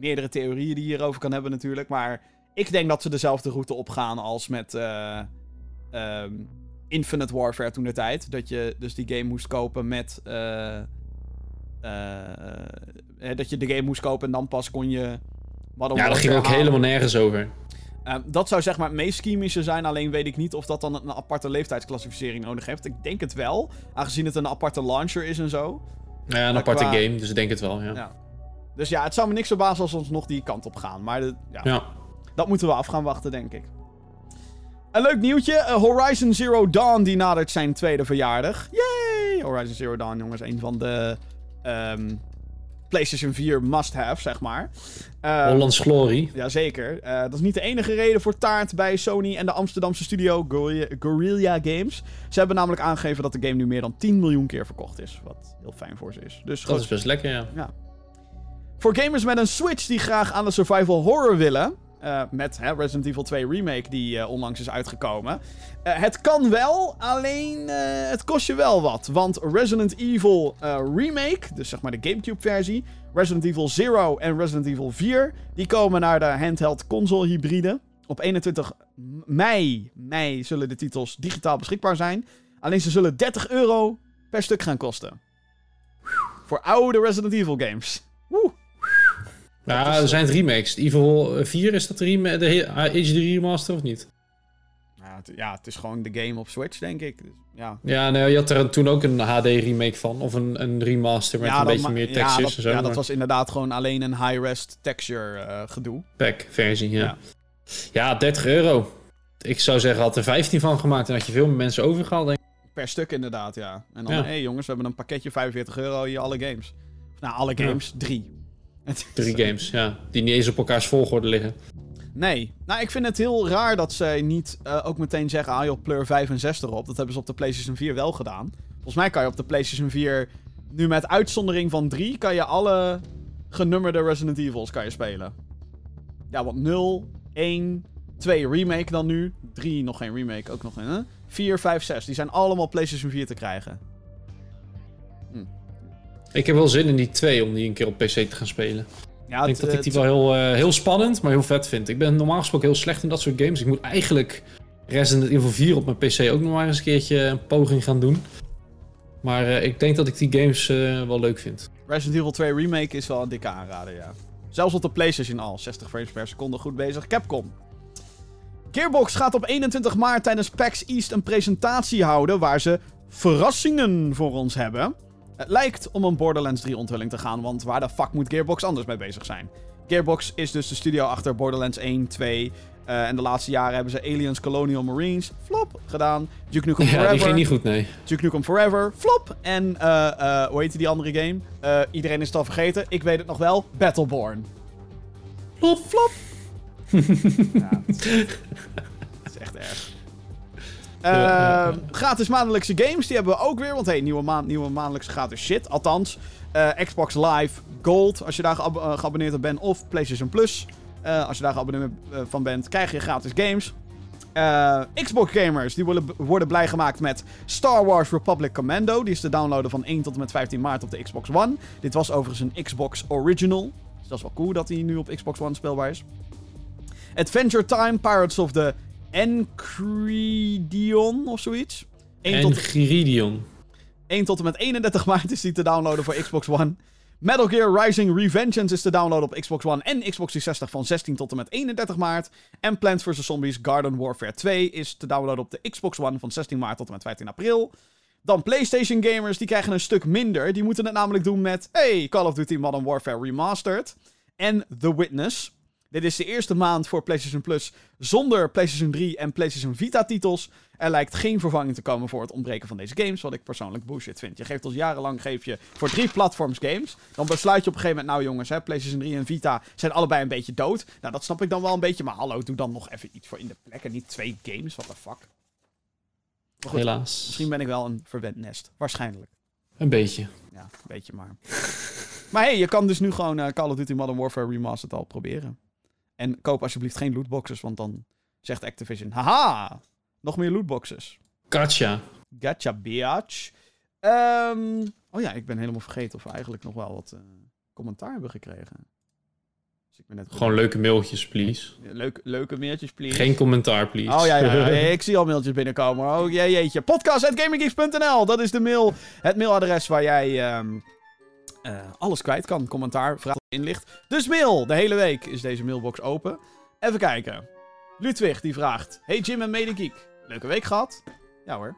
meerdere theorieën die je hierover kan hebben, natuurlijk. Maar ik denk dat ze dezelfde route opgaan als met eh, ehm, Infinite Warfare toen de tijd. Dat je dus die game moest kopen met. eh, eh, dat je de game moest kopen en dan pas kon je. Modern ja, dat ging ook halen. helemaal nergens over. Ehm, dat zou zeg maar het meest chemische zijn, alleen weet ik niet of dat dan een aparte leeftijdsclassificering nodig heeft. Ik denk het wel, aangezien het een aparte launcher is en zo. Ja, een Maar aparte qua- game, dus ik denk het wel, ja. Ja. Dus ja, het zou me niks verbazen als we ons nog die kant op gaan. Maar de- ja, Ja. dat moeten we af gaan wachten, denk ik. Een leuk nieuwtje. eh, Horizon Zero Dawn die nadert zijn tweede verjaardag. Yay! Horizon Zero Dawn, jongens. Een van de ehm, PlayStation 4 must-have, zeg maar. Ehm, Hollands Glory. Jazeker. Eh dat is niet de enige reden voor taart bij Sony en de Amsterdamse studio Guerrilla, Guerrilla Games. Ze hebben namelijk aangegeven dat de game nu meer dan 10 miljoen keer verkocht is. Wat heel fijn voor ze is. Dus Dat goed. is best lekker, ja. Voor gamers met een Switch die graag aan de survival horror willen. eh, met hè, Resident Evil 2 Remake die eh, onlangs is uitgekomen. Eh, het kan wel, alleen het kost je wel wat. Want Resident Evil Remake, dus zeg maar de Gamecube versie. Resident Evil 0 en Resident Evil 4. Die komen naar de handheld console hybride. Op 21 mei, mei zullen de titels digitaal beschikbaar zijn. Alleen ze zullen 30 euro per stuk gaan kosten. Voor oude Resident Evil games. Woe. Ja, er zijn het remakes. Evil 4, is dat de, rem de HD remaster of niet? Ja het, ja, het is gewoon de game op Switch, denk ik. Dus, ja. Ja, nee, je had er toen ook een HD remake van. Of een, een remaster met ja, een beetje meer ja, textures dat, en zo. Ja, dat was inderdaad gewoon alleen een high-res texture eh, gedoe. pack versie, ja. Ja. ja. 30 euro. Ik zou zeggen, had er 15 van gemaakt en had je veel meer mensen overgehaald. Denk ik. Per stuk inderdaad, ja. En dan, hé Ja. hey, jongens, we hebben een pakketje 45 euro hier alle games. Nou, alle Ja. games, drie. Drie games, ja. Die niet eens op elkaars volgorde liggen. Nee. Nou, ik vind het heel raar dat zij niet eh, ook meteen zeggen... Ah joh, pleur 5 en 6 erop. Dat hebben ze op de PlayStation 4 wel gedaan. Volgens mij kan je op de PlayStation 4... Nu met uitzondering van 3... kan je alle genummerde Resident Evils kan je spelen. Ja, want 0, 1, 2 remake dan nu. 3 nog geen remake, ook nog geen... Hè? 4, 5, 6. Die zijn allemaal PlayStation 4 te krijgen. Ik heb wel zin in die twee om die een keer op PC te gaan spelen. Ja, Ik denk dat ik die wel heel, eh, heel spannend, maar heel vet vind. Ik ben normaal gesproken heel slecht in dat soort games. Ik moet eigenlijk Resident Evil 4 op mijn PC ook nog maar eens een keertje een poging gaan doen. Maar eh, ik denk dat ik die games eh, wel leuk vind. Resident Evil 2 Remake is wel een dikke aanrader, ja. Zelfs op de PlayStation al, 60 frames per seconde, goed bezig. Capcom. Gearbox gaat op 21 maart tijdens PAX East een presentatie houden waar ze verrassingen voor ons hebben. Het lijkt om een Borderlands 3 onthulling te gaan, want waar de fuck moet Gearbox anders mee bezig zijn? Gearbox is dus de studio achter Borderlands 1, 2 eh, en de laatste jaren hebben ze Aliens Colonial Marines, flop, gedaan. Duke Nukem Ja, Forever. die ging niet goed, nee. Duke Nukem Forever, flop. En, eh, eh, hoe heette die andere game? Iedereen is het al vergeten. Ik weet het nog wel. Battleborn. Flop, flop. ja, het is, het is echt erg. Ehm, Gratis maandelijkse games, die hebben we ook weer. Want hey, nieuwe, maand, nieuwe maandelijkse gratis shit. Althans, eh, Xbox Live Gold, als je daar eh, geabonneerd op bent. Of PlayStation Plus, eh, als je daar geabonneerd van bent, krijg je gratis games. Xbox gamers die worden, worden blij gemaakt met Star Wars Republic Commando. Die is te downloaden van 1 tot en met 15 maart op de Xbox One. Dit was overigens een Xbox Original. Dus dat is wel cool dat hij nu op Xbox One speelbaar is. Adventure Time Pirates of the Enchiridion of zoiets. 1 En tot, Giridion. 1 tot en met 31 maart is die te downloaden voor Xbox One. Metal Gear Rising Revengeance is te downloaden op Xbox One en Xbox 360 van 16 tot en met 31 maart. En Plants vs. Zombies Garden Warfare 2 is te downloaden op de Xbox One van 16 maart tot en met 15 april. Dan PlayStation gamers, die krijgen een stuk minder. Die moeten het namelijk doen met, hey, Call of Duty Modern Warfare Remastered. En The Witness. Dit is de eerste maand voor PlayStation Plus zonder PlayStation 3 en PlayStation Vita titels. Er lijkt geen vervanging te komen voor het ontbreken van deze games, wat ik persoonlijk bullshit vind. Je geeft ons jarenlang geef je voor drie platforms games. Dan besluit je op een gegeven moment, nou jongens, hè, PlayStation 3 en Vita zijn allebei een beetje dood. Nou, dat snap ik dan wel een beetje, maar hallo, doe dan nog even iets voor in de plek en niet twee games, what the fuck. Maar goed, Helaas. misschien ben ik wel een verwend nest, waarschijnlijk. Een beetje. Ja, een beetje maar. maar hey, je kan dus nu gewoon eh, Call of Duty Modern Warfare Remastered al proberen. En koop alsjeblieft geen lootboxes, want dan zegt Activision, haha, nog meer lootboxes. Katja. Gacha bitch. Ehm, oh ja, ik ben helemaal vergeten of we eigenlijk nog wel wat eh, commentaar hebben gekregen. Dus ik ben net Gewoon leuke mailtjes, please. Leuke, leuke mailtjes, please. Geen commentaar, please. Oh ja, ja, ja, ik zie al mailtjes binnenkomen. Oh jee, jeetje. Podcast.gaminggeeks.nl, dat is de mail, het mailadres waar jij ehm, eh, alles kwijt kan. Commentaar, vraag, inlicht. Dus mail, de hele week is deze mailbox open. Even kijken. Ludwig die vraagt: Hey Jim en Medegeek, leuke week gehad? Ja hoor.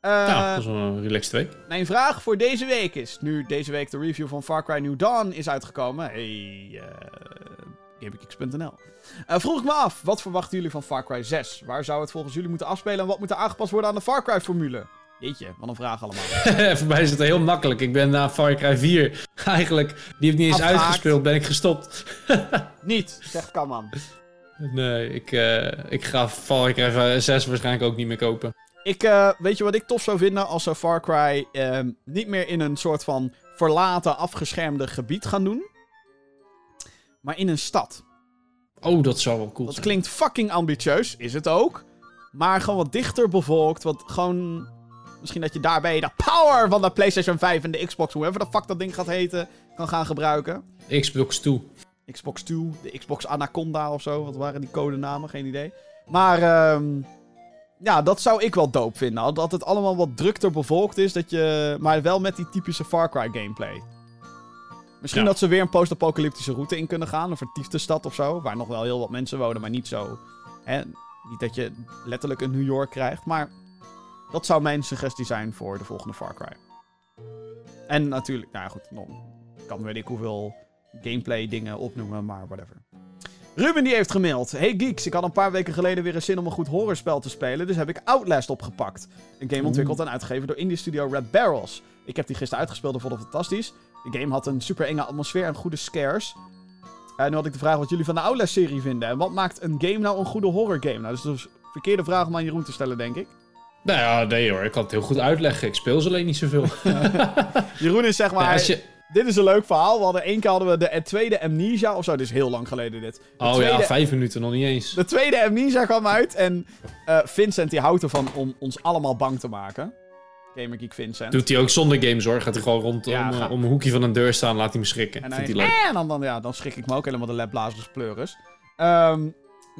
Eh, ja, dat wel een relaxed week. mijn vraag voor deze week is: nu deze week de review van Far Cry New Dawn is uitgekomen. Hey, uh, GameKicks.nl. Eh, vroeg ik me af, wat verwachten jullie van Far Cry 6? Waar zou het volgens jullie moeten afspelen en wat moet er aangepast worden aan de Far Cry-formule? Jeetje, wat een vraag allemaal. Voor mij is het heel makkelijk. Ik ben na Far Cry 4 eigenlijk, die heeft niet eens Afgehaakt. uitgespeeld, ben ik gestopt. Niet, zegt Kaman. Nee, ik, eh, ik ga Far Cry 6 waarschijnlijk ook niet meer kopen. Ik, eh, weet je wat ik tof zou vinden als ze Far Cry ehm, niet meer in een soort van verlaten, afgeschermde gebied gaan doen, maar in een stad. Oh, dat zou wel cool Dat zijn. klinkt fucking ambitieus, is het ook. Maar gewoon wat dichter bevolkt, wat gewoon... Misschien dat je daarbij de power van de PlayStation 5 en de Xbox, hoever de fuck dat ding gaat heten, kan gaan gebruiken. Xbox 2. Xbox 2, de Xbox Anaconda of zo. Wat waren die codenamen? Geen idee. Maar ehm, ja, dat zou ik wel dope vinden. Dat het allemaal wat drukter bevolkt is. Dat je, maar wel met die typische Far Cry gameplay. Misschien Ja. dat ze weer een post-apocalyptische route in kunnen gaan. Een vertiefde stad of zo. Waar nog wel heel wat mensen wonen, maar niet zo. Hè, niet dat je letterlijk een New York krijgt. Maar dat zou mijn suggestie zijn voor de volgende Far Cry. En natuurlijk, nou ja, goed. Ik kan weet ik hoeveel gameplay dingen opnoemen, maar whatever. Ruben die heeft gemaild. Hey geeks, ik had een paar weken geleden weer een zin om een goed horrorspel te spelen, dus heb ik Outlast opgepakt. Een game ontwikkeld en uitgegeven door indie studio Red Barrels. Ik heb die gisteren uitgespeeld en vond het fantastisch. De game had een super enge atmosfeer en goede scares. En nu had ik de vraag wat jullie van de Outlast-serie vinden. En wat maakt een game nou een goede horror game? Nou, dat is dus een verkeerde vraag om aan Jeroen te stellen, denk ik. Nou ja, nee hoor, ik kan het heel goed uitleggen. Ik speel ze alleen niet zoveel. Jeroen is zeg maar... Als je... Dit is een leuk verhaal. We hadden één keer hadden we de tweede Amnesia of zo. Dit is heel lang geleden dit. De Oh tweede, ja, vijf minuten nog niet eens. De tweede Amnesia kwam uit en eh, Vincent die houdt ervan om ons allemaal bang te maken. Gamer Geek Vincent. Doet hij ook zonder games hoor. Gaat hij gewoon rondom Ja, eh, om een hoekje van een deur staan, laat hij me schrikken. en, Vindt hij, hij leuk. en dan, dan, ja, dan schrik ik me ook helemaal de labblazers pleuris. Ehm,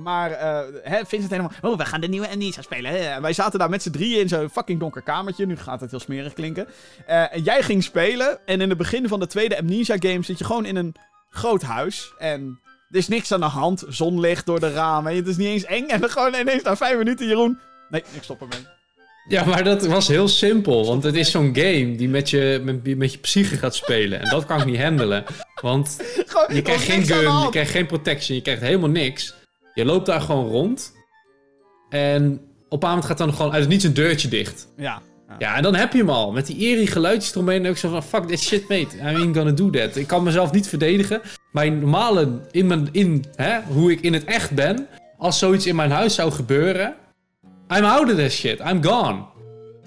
maar eh, hè, Vincent helemaal... Oh, we gaan de nieuwe Amnesia spelen. hè. Wij zaten daar met z'n drieën in zo'n fucking donker kamertje. Nu gaat het heel smerig klinken. Eh, en jij ging spelen. En in het begin van de tweede Amnesia game zit je gewoon in een groot huis. En er is niks aan de hand. Zonlicht door de ramen. Het is niet eens eng. En dan gewoon ineens na vijf minuten, Jeroen... Nee, ik stop ermee. Ja, maar dat was heel simpel. Want het is zo'n game die met je, met, met je psyche gaat spelen. En dat kan ik niet handelen. Want Gewoon, je krijgt geen gun, je krijgt geen protection, je krijgt helemaal niks. Je loopt daar gewoon rond. En op een moment gaat dan gewoon uit het niets een deurtje dicht. Ja. Ja, en dan heb je hem al. Met die eerie geluidjes eromheen. En ik zo van, fuck that shit, mate. I ain't gonna do that. Ik kan mezelf niet verdedigen. Mijn normale, in mijn, in, hè, hoe ik in het echt ben. Als zoiets in mijn huis zou gebeuren. I'm out of this shit. I'm gone.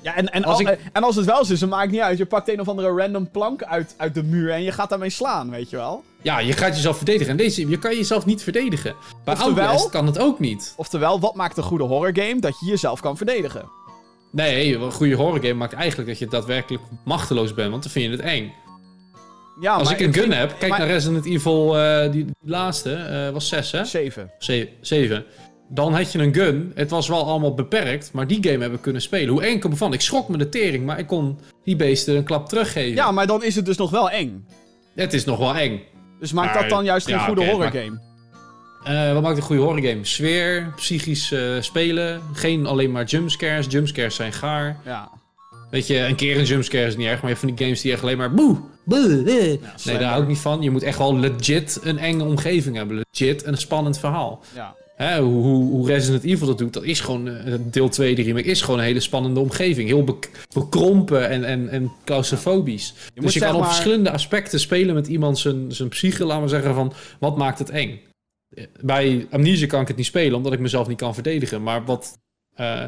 Ja, en, en, Als al- ik- en als het wel zo is, dan maakt niet uit. Je pakt een of andere random plank uit, uit de muur en je gaat daarmee slaan, weet je wel. Ja, je gaat jezelf verdedigen. En deze, je kan jezelf niet verdedigen. Bij Oftewel- Outlast kan het ook niet. Oftewel, wat maakt een goede horror game? Dat je jezelf kan verdedigen. Nee, een goede horror game maakt eigenlijk dat je daadwerkelijk machteloos bent. Want dan vind je het eng. Ja, Als maar ik een gun vind- heb, kijk maar- naar Resident Evil, eh, die, laatste, eh, was 6 hè? Zeven. Ze- Zeven. Dan had je een gun. Het was wel allemaal beperkt, maar die game heb ik kunnen spelen. Hoe enkel bevan. Ik schrok me de tering, maar ik kon die beesten een klap teruggeven. Ja, maar dan is het dus nog wel eng. Het is nog wel eng. Dus maakt Maar- dat dan juist geen ja, goede oké, horror maar- game? Eh, wat maakt een goede horrorgame? Sfeer, psychisch eh, spelen. Geen alleen maar jumpscares. Jumpscares zijn gaar. Ja. Weet je, een keer een jumpscare is niet erg, maar je hebt van die games die echt alleen maar boe, boe, eh. Nee, daar hou ik niet van. Je moet echt wel legit een enge omgeving hebben. Legit een spannend verhaal. Ja. Hè, hoe, Resident Evil dat doet, dat is gewoon, eh, deel 2, de remake, is gewoon een hele spannende omgeving. Heel bek- bekrompen en, en, en claustrofobisch. moet dus je kan op maar- verschillende aspecten spelen met iemand zijn, zijn psyche, laten we zeggen, van wat maakt het eng. Bij Amnesia kan ik het niet spelen, omdat ik mezelf niet kan verdedigen. Maar wat eh,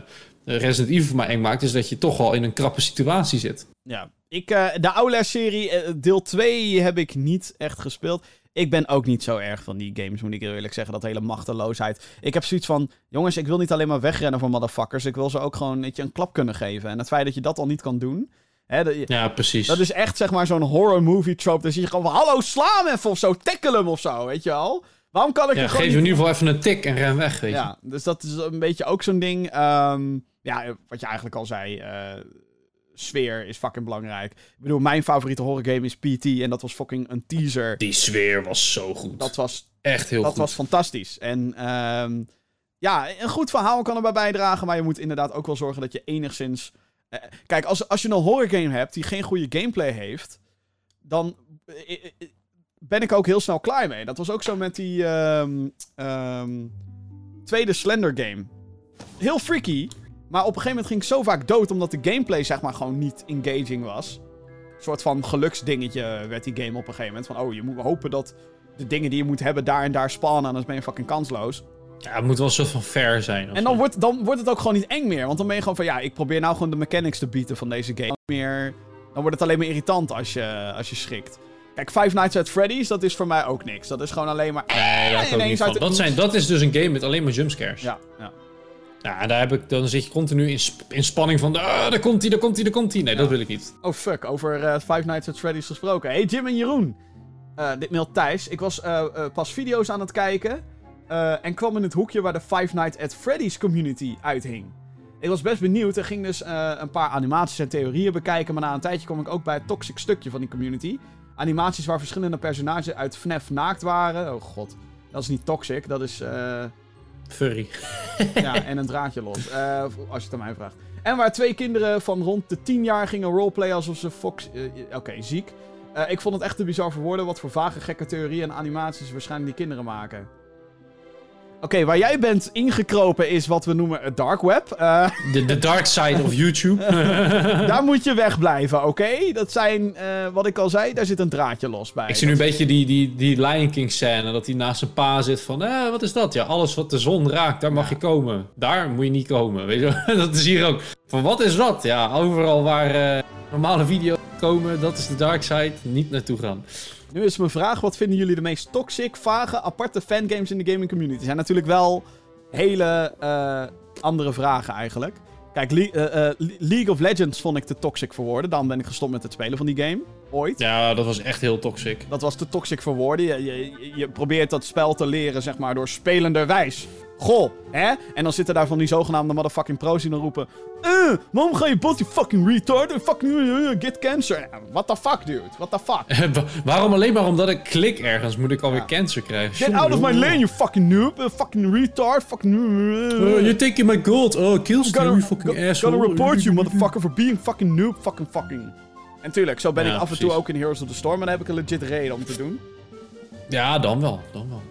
Resident Evil voor mij eng maakt, is dat je toch wel in een krappe situatie zit. Ja. Ik, eh, de Outlast-serie, eh, deel 2, heb ik niet echt gespeeld. Ik ben ook niet zo erg van die games, moet ik eerlijk zeggen. Dat hele machteloosheid. Ik heb zoiets van, jongens, ik wil niet alleen maar wegrennen voor motherfuckers. Ik wil ze ook gewoon weet je, een klap kunnen geven. En het feit dat je dat al niet kan doen... Hè, dat, Ja, precies. dat is echt, zeg maar, zo'n horror movie trope. Dan zie je gewoon van, hallo, sla hem even of zo. Tackle hem of zo, weet je wel. Waarom kan ik ja, geef gewoon je in ieder geval even een tik en ren weg, weet je. Ja, dus dat is een beetje ook zo'n ding. Ehm, ja, wat je eigenlijk al zei. eh, sfeer is fucking belangrijk. Ik bedoel, mijn favoriete horrorgame is PT. En dat was fucking een teaser. Die sfeer was zo goed. Dat was, Echt heel dat goed. was fantastisch. En ehm, ja, een goed verhaal kan erbij bijdragen. Maar je moet inderdaad ook wel zorgen dat je enigszins... eh, kijk, als, als je een horrorgame hebt die geen goede gameplay heeft... Dan eh, eh, ben ik ook heel snel klaar mee. Dat was ook zo met die ehm, ehm, tweede Slender game. Heel freaky. Maar op een gegeven moment ging ik zo vaak dood omdat de gameplay zeg maar gewoon niet engaging was. Een soort van geluksdingetje werd die game op een gegeven moment. Van oh, je moet hopen dat de dingen die je moet hebben daar en daar spannen. Anders ben je fucking kansloos. Ja, het moet wel een soort van fair zijn. En dan zo. wordt, dan wordt het ook gewoon niet eng meer. Want dan ben je gewoon van ja, ik probeer nou gewoon de mechanics te bieden van deze game. Meer, dan wordt het alleen maar irritant als je, als je schrikt. Kijk, Five Nights at Freddy's, dat is voor mij ook niks. Dat is gewoon alleen maar... Nee, ik ook niet uit Dat, zijn, dat is dus een game met alleen maar jumpscares. Ja, ja. Ja, en daar heb ik, dan zit je continu in, sp- in spanning van... Ah, daar komt hij, daar komt hij, daar komt hij. Nee, dat wil ik niet. Oh fuck, over eh, Five Nights at Freddy's gesproken. Hey Jim en Jeroen. Eh, dit mailt Thijs. Ik was eh, pas video's aan het kijken. en kwam in het hoekje waar de Five Nights at Freddy's community uithing. Ik was best benieuwd en ging dus een paar animaties en theorieën bekijken. Maar na een tijdje kwam ik ook bij het toxic stukje van die community. Animaties waar verschillende personages uit FNAF naakt waren. Oh god, dat is niet toxic, dat is... Furry. ja, en een draadje los. Eh, als je het aan mij vraagt. En waar twee kinderen van rond de 10 jaar gingen roleplayen alsof ze Fox... eh, Oké, ziek. Eh, ik vond het echt te bizar voor woorden wat voor vage gekke theorieën en animaties waarschijnlijk die kinderen maken. Oké, waar jij bent ingekropen is wat we noemen het dark web. Eh, De, de dark side of YouTube. daar moet je wegblijven, oké? Dat zijn, eh, wat ik al zei, daar zit een draadje los bij. ik zie nu een beetje die, die, die Lion King scène. Dat hij naast zijn pa zit van... Eh, wat is dat? Ja, alles wat de zon raakt, daar mag je komen. Daar moet je niet komen. Weet je wel? Dat is hier ook. Van wat is dat? Ja, overal waar normale video's komen, dat is de dark side. Niet naartoe gaan. Nu is mijn vraag, wat vinden jullie de meest toxic, vage, aparte fangames in de gaming community? Zijn natuurlijk wel hele eh, andere vragen eigenlijk. Kijk, Le- eh, eh, Le- League of Legends vond ik te toxic voor woorden. Dan ben ik gestopt met het spelen van die game. Ooit. Ja, dat was echt heel toxic. Dat was te toxic voor woorden. Je, je, je probeert dat spel te leren, zeg maar, door spelenderwijs. Goh, hè? En dan zitten daar van die zogenaamde motherfucking pro's die dan roepen... Eh, waarom ga je bot, you fucking retard? Fucking eh, get cancer. What the fuck, dude? What the fuck? Wa- Waarom alleen maar omdat ik klik ergens moet ik alweer Ja. cancer krijgen? Get out of my lane, you fucking noob. Uh, fucking retard. Fucking... Uh, Oh, you're taking my gold. Oh, killstream, you fucking go- asshole. gonna report you, motherfucker, for being fucking noob. Fucking fucking. En tuurlijk, zo ben Ja, ik af en toe ook in Heroes of the Storm. En daar heb ik een legit reden om te doen. Ja, dan wel. Dan wel.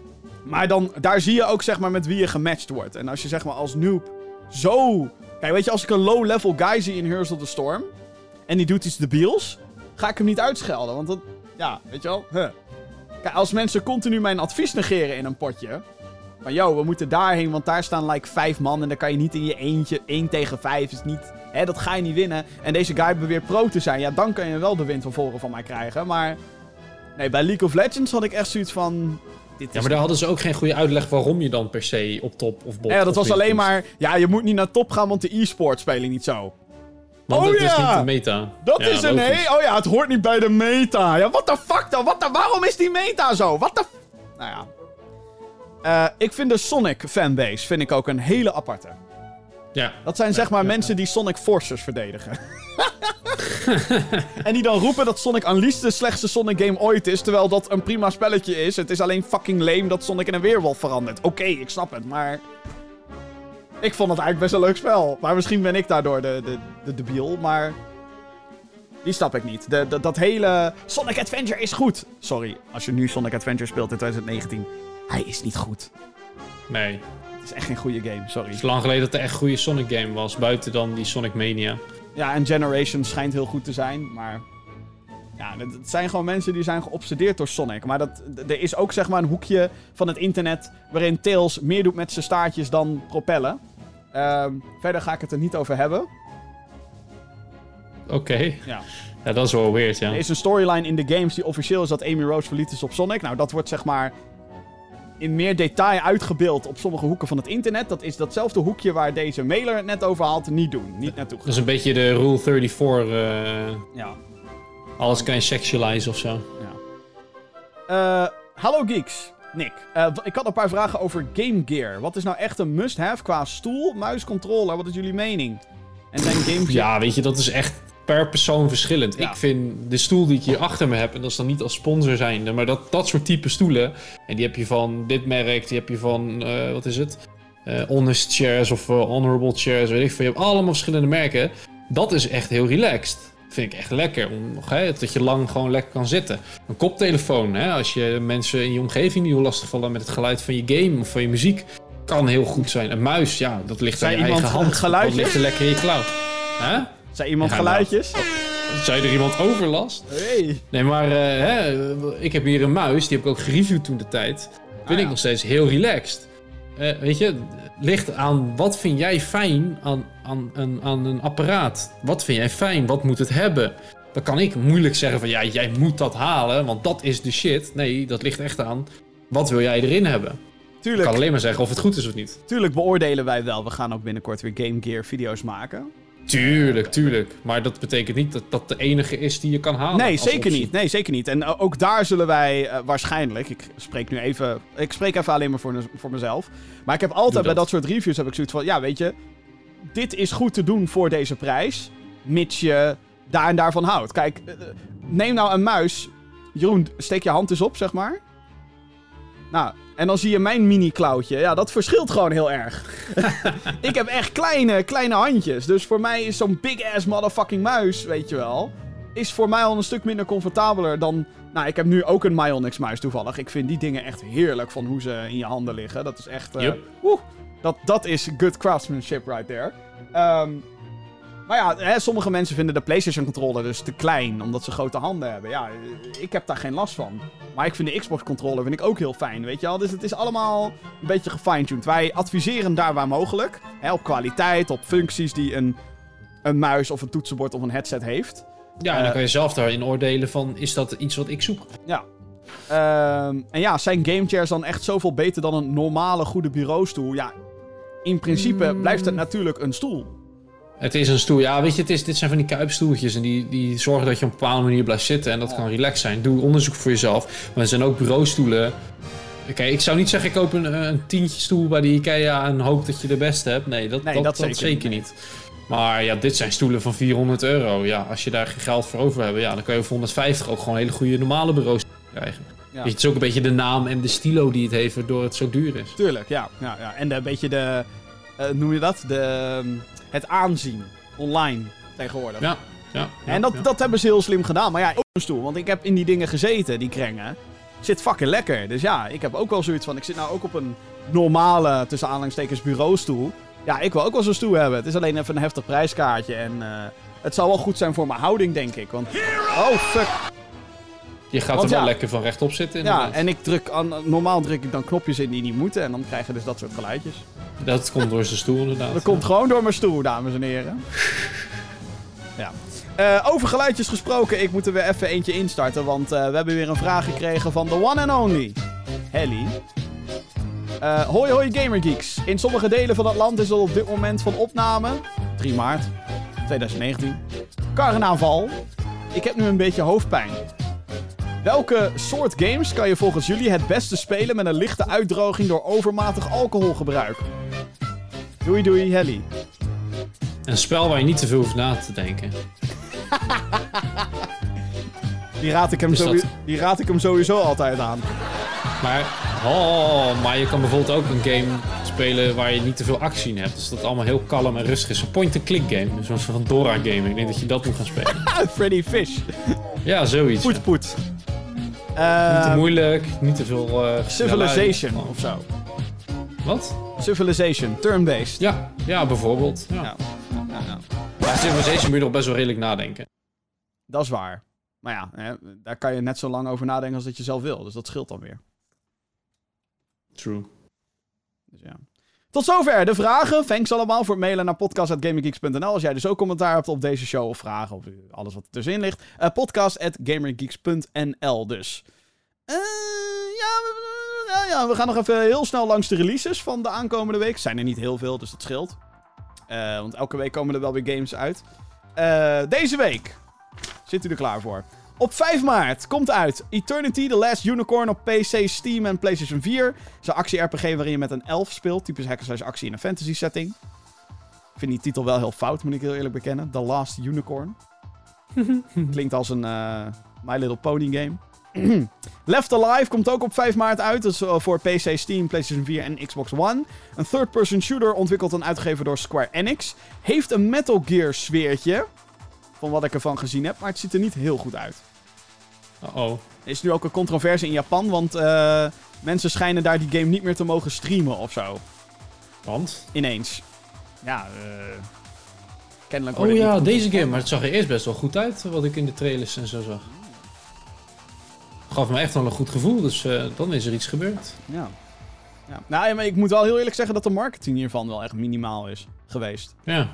Maar dan, daar zie je ook zeg maar met wie je gematcht wordt. En als je zeg maar als noob zo... Kijk, weet je, als ik een low-level guy zie in of the Storm... En die doet iets debiels... Ga ik hem niet uitschelden, want dat... Ja, weet je wel? Huh. Kijk, als mensen continu mijn advies negeren in een potje... Van, yo, we moeten daarheen, want daar staan like vijf man... En dan kan je niet in je eentje, één tegen vijf, is niet... Hè, dat ga je niet winnen. En deze guy beweert pro te zijn. Ja, dan kan je wel de win van voren van mij krijgen, maar... Nee, bij League of Legends had ik echt zoiets van... Dit is Ja, maar daar hadden ze ook geen goede uitleg waarom je dan per se op top of bot Ja, dat was alleen maar... Ja, je moet niet naar top gaan, want de e-sport spelen niet zo. Want Oh is ja! niet de meta. Dat Ja, is een nee. Oh ja, het hoort niet bij de meta. Ja, what the fuck dan? What the... Waarom is die meta zo? What the... f- Nou ja. Eh, ik vind de Sonic fanbase vind ik ook een hele aparte. Ja. Dat zijn zeg maar mensen die Sonic Forces verdedigen. en die dan roepen dat Sonic Unleashed de slechtste Sonic game ooit is, terwijl dat een prima spelletje is. Het is alleen fucking lame dat Sonic in een weerwolf verandert. Oké, ik snap het, maar... Ik vond het eigenlijk best een leuk spel. Maar misschien ben ik daardoor de, de, de debiel, maar... Die snap ik niet. De, de- dat hele Sonic Adventure is goed. Sorry, als je nu Sonic Adventure speelt in 2019. Hij is niet goed. Nee. Het is echt geen goede game, sorry. Het is lang geleden dat er echt een goede Sonic game was. Buiten dan die Sonic Mania. Ja, en Generation schijnt heel goed te zijn, maar... Ja, het zijn gewoon mensen die zijn geobsedeerd door Sonic. Maar dat, er is ook zeg maar een hoekje van het internet... waarin Tails meer doet met zijn staartjes dan propellen. Ehm, verder ga ik het er niet over hebben. Oké. Ja. Ja, dat is wel weird, ja. Er is een storyline in de games die officieel is dat Amy Rose verliefd is op Sonic. Nou, dat wordt zeg maar in meer detail uitgebeeld op sommige hoeken van het internet. Dat is datzelfde hoekje waar deze mailer het net over haalt, niet doen. Niet naartoe Dat is een beetje de Rule 34. eh, Ja. alles kan je sexualize of zo. Eh, hallo geeks. Nick, eh, ik had een paar vragen over Game Gear. Wat is nou echt een must-have qua stoel, muis, controller? Wat is jullie mening? En zijn Game Gear... Ja, weet je, dat is echt per persoon verschillend. Ja. Ik vind de stoel die ik hier achter me heb, en dat is dan niet als sponsor zijnde, maar dat, dat soort type stoelen, en die heb je van dit merk, die heb je van, eh, wat is het? Eh, honest chairs of eh, honorable chairs, weet ik veel. Je hebt allemaal verschillende merken. Dat is echt heel relaxed. Vind ik echt lekker. Om, hè, dat je lang gewoon lekker kan zitten. Een koptelefoon, hè, als je mensen in je omgeving die heel lastig vallen met het geluid van je game of van je muziek, kan heel goed zijn. Een muis, ja, dat ligt Zei aan je eigen hand. Dat ligt er lekker in je klauw. Hè? Zei iemand Ja, geluidjes? Zei er iemand overlast? Hey. Nee, maar eh, hè, ik heb hier een muis, die heb ik ook gereviewd toen de tijd. Vind Ah, ja. ik nog steeds heel relaxed. Eh, weet je, ligt aan wat vind jij fijn aan, aan, aan, aan een apparaat? Wat vind jij fijn? Wat moet het hebben? Dan kan ik moeilijk zeggen van ja, jij moet dat halen, want dat is de shit. Nee, dat ligt echt aan wat wil jij erin hebben. Ik Tuurlijk, kan alleen maar zeggen of het goed is of niet. tuurlijk beoordelen wij wel. We gaan ook binnenkort weer Game Gear video's maken. Tuurlijk, tuurlijk. Maar dat betekent niet dat dat de enige is die je kan halen. Nee, zeker optie. niet. Nee, zeker niet. En eh, ook daar zullen wij eh, waarschijnlijk... Ik spreek nu even... Ik spreek even alleen maar voor, voor mezelf. Maar ik heb altijd bij dat. soort reviews heb ik zoiets van... Ja, weet je... Dit is goed te doen voor deze prijs. Mits je daar en daarvan houdt. Kijk, eh, neem nou een muis. Jeroen, steek je hand eens op, zeg maar. Nou, en dan zie je mijn mini-klauwtje. Ja, dat verschilt gewoon heel erg. ik heb echt kleine, kleine handjes. Dus voor mij is zo'n big-ass motherfucking muis, weet je wel... is voor mij al een stuk minder comfortabeler dan... Nou, ik heb nu ook een Myonix muis toevallig. Ik vind die dingen echt heerlijk van hoe ze in je handen liggen. Dat is echt... woe, dat, dat is good craftsmanship right there. Ehm, maar ja, hè, sommige mensen vinden de PlayStation controller dus te klein, omdat ze grote handen hebben. Ja, eh, ik heb daar geen last van. Maar ik vind de Xbox controller vind ik ook heel fijn, weet je wel. Dus het is allemaal een beetje gefine-tuned. Wij adviseren daar waar mogelijk. Hè, op kwaliteit, op functies die een, een muis of een toetsenbord of een headset heeft. Ja, en Eh, dan kan je zelf daarin oordelen van, is dat iets wat ik zoek? Ja. Ehm, en ja, zijn game chairs dan echt zoveel beter dan een normale goede bureaustoel? Ja, in principe Mm. blijft het natuurlijk een stoel. Het is een stoel. Ja, weet je, het is, dit zijn van die kuipstoeltjes. En die, die zorgen dat je op een bepaalde manier blijft zitten. En dat kan relaxed zijn. Doe onderzoek voor jezelf. Maar er zijn ook bureaustoelen. Kijk, ik zou niet zeggen, ik koop een, een tientje stoel bij de Ikea en hoop dat je de beste hebt. Nee, dat, Nee, dat, dat dat zeker niet. Maar ja, dit zijn stoelen van 400 euro. Ja, als je daar geen geld voor over hebt, ja, dan kan je voor 150 ook gewoon hele goede normale bureaus krijgen. Ja. Weet je, het is ook een beetje de naam en de stilo die het heeft, waardoor het zo duur is. Tuurlijk, ja. ja, ja. En een beetje de... eh, noem je dat? De, ehm, het aanzien online tegenwoordig. Ja, ja. en dat, ja. dat hebben ze heel slim gedaan. Maar ja, ook een stoel. Want ik heb in die dingen gezeten, die krengen. Zit fucking lekker. Dus ja, ik heb ook wel zoiets van... Ik zit nou ook op een normale, tussen aanhalingstekens, bureaustoel. Ja, ik wil ook wel zo'n stoel hebben. Het is alleen even een heftig prijskaartje. En eh, het zal wel goed zijn voor mijn houding, denk ik. Want... Oh, fuck. Je gaat Want er wel ja. lekker van rechtop zitten. Ja, inderdaad. en ik druk... Aan, normaal druk ik dan knopjes in die niet moeten. En dan krijg je dus dat soort geluidjes. Dat komt door zijn stoel inderdaad. Dat komt gewoon door mijn stoel, dames en heren. Ja. Eh, over geluidjes gesproken, ik moet er weer even eentje instarten. Want eh, we hebben weer een vraag gekregen van the one and only Helly. Eh, hoi hoi gamergeeks. In sommige delen van het land is het op dit moment van opname, 3 maart, 2019. Carnaval. Ik heb nu een beetje hoofdpijn. Welke soort games kan je volgens jullie het beste spelen met een lichte uitdroging door overmatig alcoholgebruik? Doei doei, Helly. Een spel waar je niet te veel hoeft na te denken. Die raad ik hem, dat- sowieso, die raad ik hem sowieso altijd aan. Maar, oh, maar je kan bijvoorbeeld ook een game spelen waar je niet te veel actie in hebt. Dus dat allemaal heel kalm en rustig is. Een point-and-click game. Zo'n soort van Dora game. Ik denk dat je dat moet gaan spelen. Freddy Fish. Ja, zoiets. Poet poet. Niet te moeilijk, niet te veel... eh, Civilization snelheid. of zo. Wat? Civilization, turn-based. Ja, ja bijvoorbeeld. Ja. Ja. Civilization moet je nog best wel redelijk nadenken. Dat is waar. Maar ja, hè, daar kan je net zo lang over nadenken als dat je zelf wil. Dus dat scheelt dan weer. True. Dus ja. Tot zover de vragen. Thanks allemaal voor mailen naar podcast.gamergeeks.nl. Als jij dus ook commentaar hebt op deze show of vragen of alles wat er tussenin ligt. eh podcast.gamergeeks.nl dus. Eh, ja, we, ja, we gaan nog even heel snel langs de releases van de aankomende week. Zijn er niet heel veel, dus dat scheelt. Eh, want elke week komen er wel weer games uit. Eh, deze week zit u er klaar voor. Op 5 maart komt uit Eternity The Last Unicorn op PC, Steam en PlayStation 4. Het is een actie-RPG waarin je met een elf speelt. Typisch hack slash actie in een fantasy setting. Ik vind die titel wel heel fout, moet ik heel eerlijk bekennen. The Last Unicorn. Klinkt als een eh, My Little Pony game. Left Alive komt ook op 5 maart uit. Dat is eh, voor PC, Steam, PlayStation 4 en Xbox One. Een third-person shooter ontwikkeld en uitgegeven door Square Enix. Heeft een Metal Gear sfeertje. Van wat ik ervan gezien heb. Maar het ziet er niet heel goed uit. Uh-oh. Er is nu ook een controverse in Japan. Want eh, mensen schijnen daar die game niet meer te mogen streamen of zo. Want? Ineens. Ja, eh kennelijk Oh ja, deze game. Maar het zag er eerst best wel goed uit, wat ik in de trailers en zo zag. Gaf me echt wel een goed gevoel, dus eh, dan is er iets gebeurd. Ja. ja. Nou, ja, maar ik moet wel heel eerlijk zeggen dat de marketing hiervan wel echt minimaal is geweest. Ja,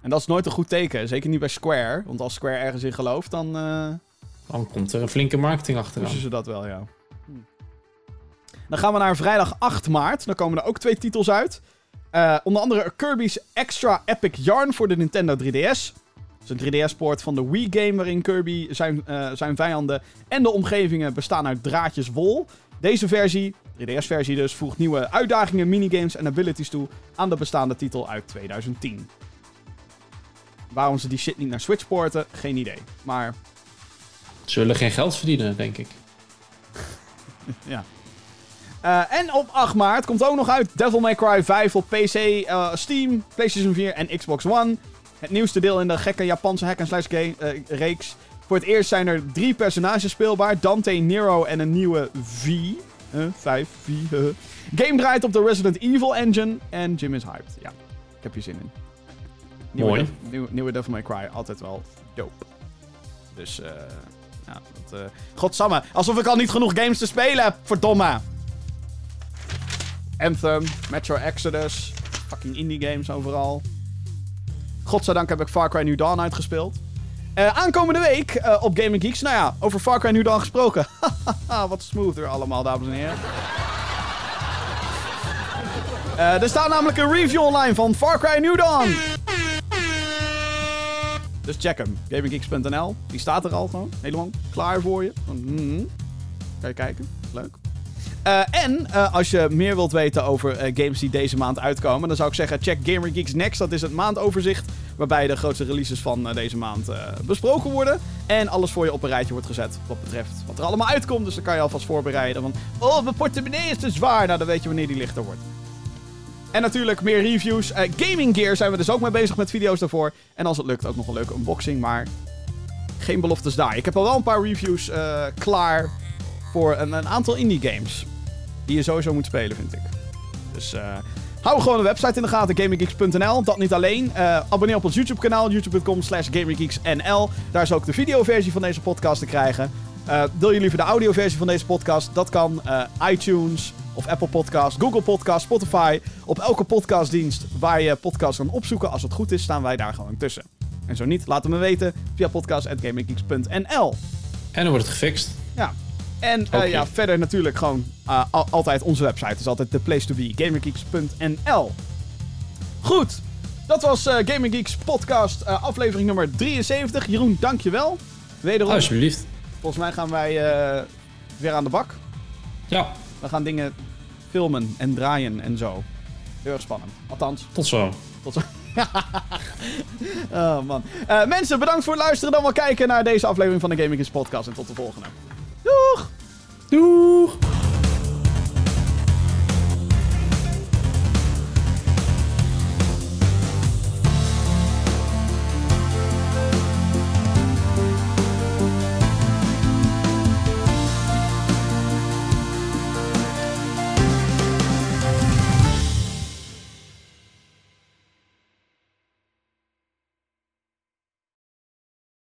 En dat is nooit een goed teken. Zeker niet bij Square. Want als Square ergens in gelooft, dan eh dan komt er een flinke marketing achteraan. pushen ze dat wel, ja. Hm. Dan gaan we naar vrijdag 8 maart. Dan komen er ook twee titels uit. Eh, onder andere Kirby's Extra Epic Yarn voor de Nintendo 3DS. Dat is een 3DS-poort van de Wii-game waarin Kirby, zijn, eh, zijn vijanden en de omgevingen bestaan uit draadjes wol. Deze versie, 3DS-versie dus, voegt nieuwe uitdagingen, minigames en abilities toe aan de bestaande titel uit 2010. Waarom ze die shit niet naar Switch porten, geen idee. Maar Zullen geen geld verdienen, denk ik. Ja. Eh, en op 8 maart komt ook nog uit Devil May Cry 5 op PC, eh, Steam, PlayStation 4 en Xbox One. Het nieuwste deel in de gekke Japanse hack-and-slash game- eh, reeks. Voor het eerst zijn er drie personages speelbaar. Dante, Nero en een nieuwe V. Eh, 5, V. Game draait op de Resident Evil engine en Jim is hyped. Ja, ik heb hier zin in. Nieuwe, Mooi. Nieuwe, nieuwe Devil May Cry, altijd wel dope. Dus, eh... ja, dat, eh godsamme, alsof ik al niet genoeg games te spelen heb, verdomme. Anthem, Metro Exodus, fucking indie games overal. Godzijdank heb ik Far Cry New Dawn uitgespeeld. Eh, aankomende week eh, op Gaming Geeks. Nou ja, over Far Cry New Dawn gesproken. Wat smoother allemaal, dames en heren. Er staat namelijk een review online van Far Cry New Dawn. Dus check hem. GamingGeeks.nl. Die staat er al gewoon. Helemaal klaar voor je. Kan je kijken. Leuk. Eh, en eh, als je meer wilt weten over eh, games die deze maand uitkomen, dan zou ik zeggen: check Gamer Geeks Next. Dat is het maandoverzicht. Waarbij de grootste releases van deze maand besproken worden. En alles voor je op een rijtje wordt gezet. Wat betreft wat er allemaal uitkomt. Dus dan kan je alvast voorbereiden. Van: Oh, mijn portemonnee is te zwaar. Nou, dan weet je wanneer die lichter wordt. En natuurlijk meer reviews. Eh, Gaming Gear zijn we dus ook mee bezig met video's daarvoor. En als het lukt, ook nog een leuke unboxing. Maar geen beloftes daar. Ik heb al wel een paar reviews eh, klaar voor een, een aantal indie games. Die je sowieso moet spelen, vind ik. Dus eh, hou gewoon de website in de gaten, gaminggeeks.nl. Dat niet alleen. Abonneer op ons YouTube kanaal, youtube.com slash gaminggeeksnl. Daar is ook de videoversie van deze podcast te krijgen. Eh, wil je liever de audioversie van deze podcast? Dat kan eh, iTunes of Apple Podcast, Google Podcast, Spotify. Op elke podcastdienst waar je podcast kan opzoeken. Als het goed is, staan wij daar gewoon tussen. En zo niet, laat het me weten via podcast.gaminggeeks.nl. En dan wordt het gefixt. Ja. En eh, ja, verder natuurlijk gewoon eh, al- altijd onze website. is altijd de place to be, gamergeeks.nl. Goed, Dat was Gaming Geeks podcast aflevering nummer 73. Jeroen, dankjewel. Wederom. Alsjeblieft. Volgens mij gaan wij eh, weer aan de bak. Ja, We gaan dingen filmen en draaien en zo. Heel erg spannend. Althans, tot zo. tot zo. oh man. Eh, mensen, bedankt voor het luisteren. Dan wel kijken naar deze aflevering van de Gaming Geeks podcast. En tot de volgende. Doeg! Doeg!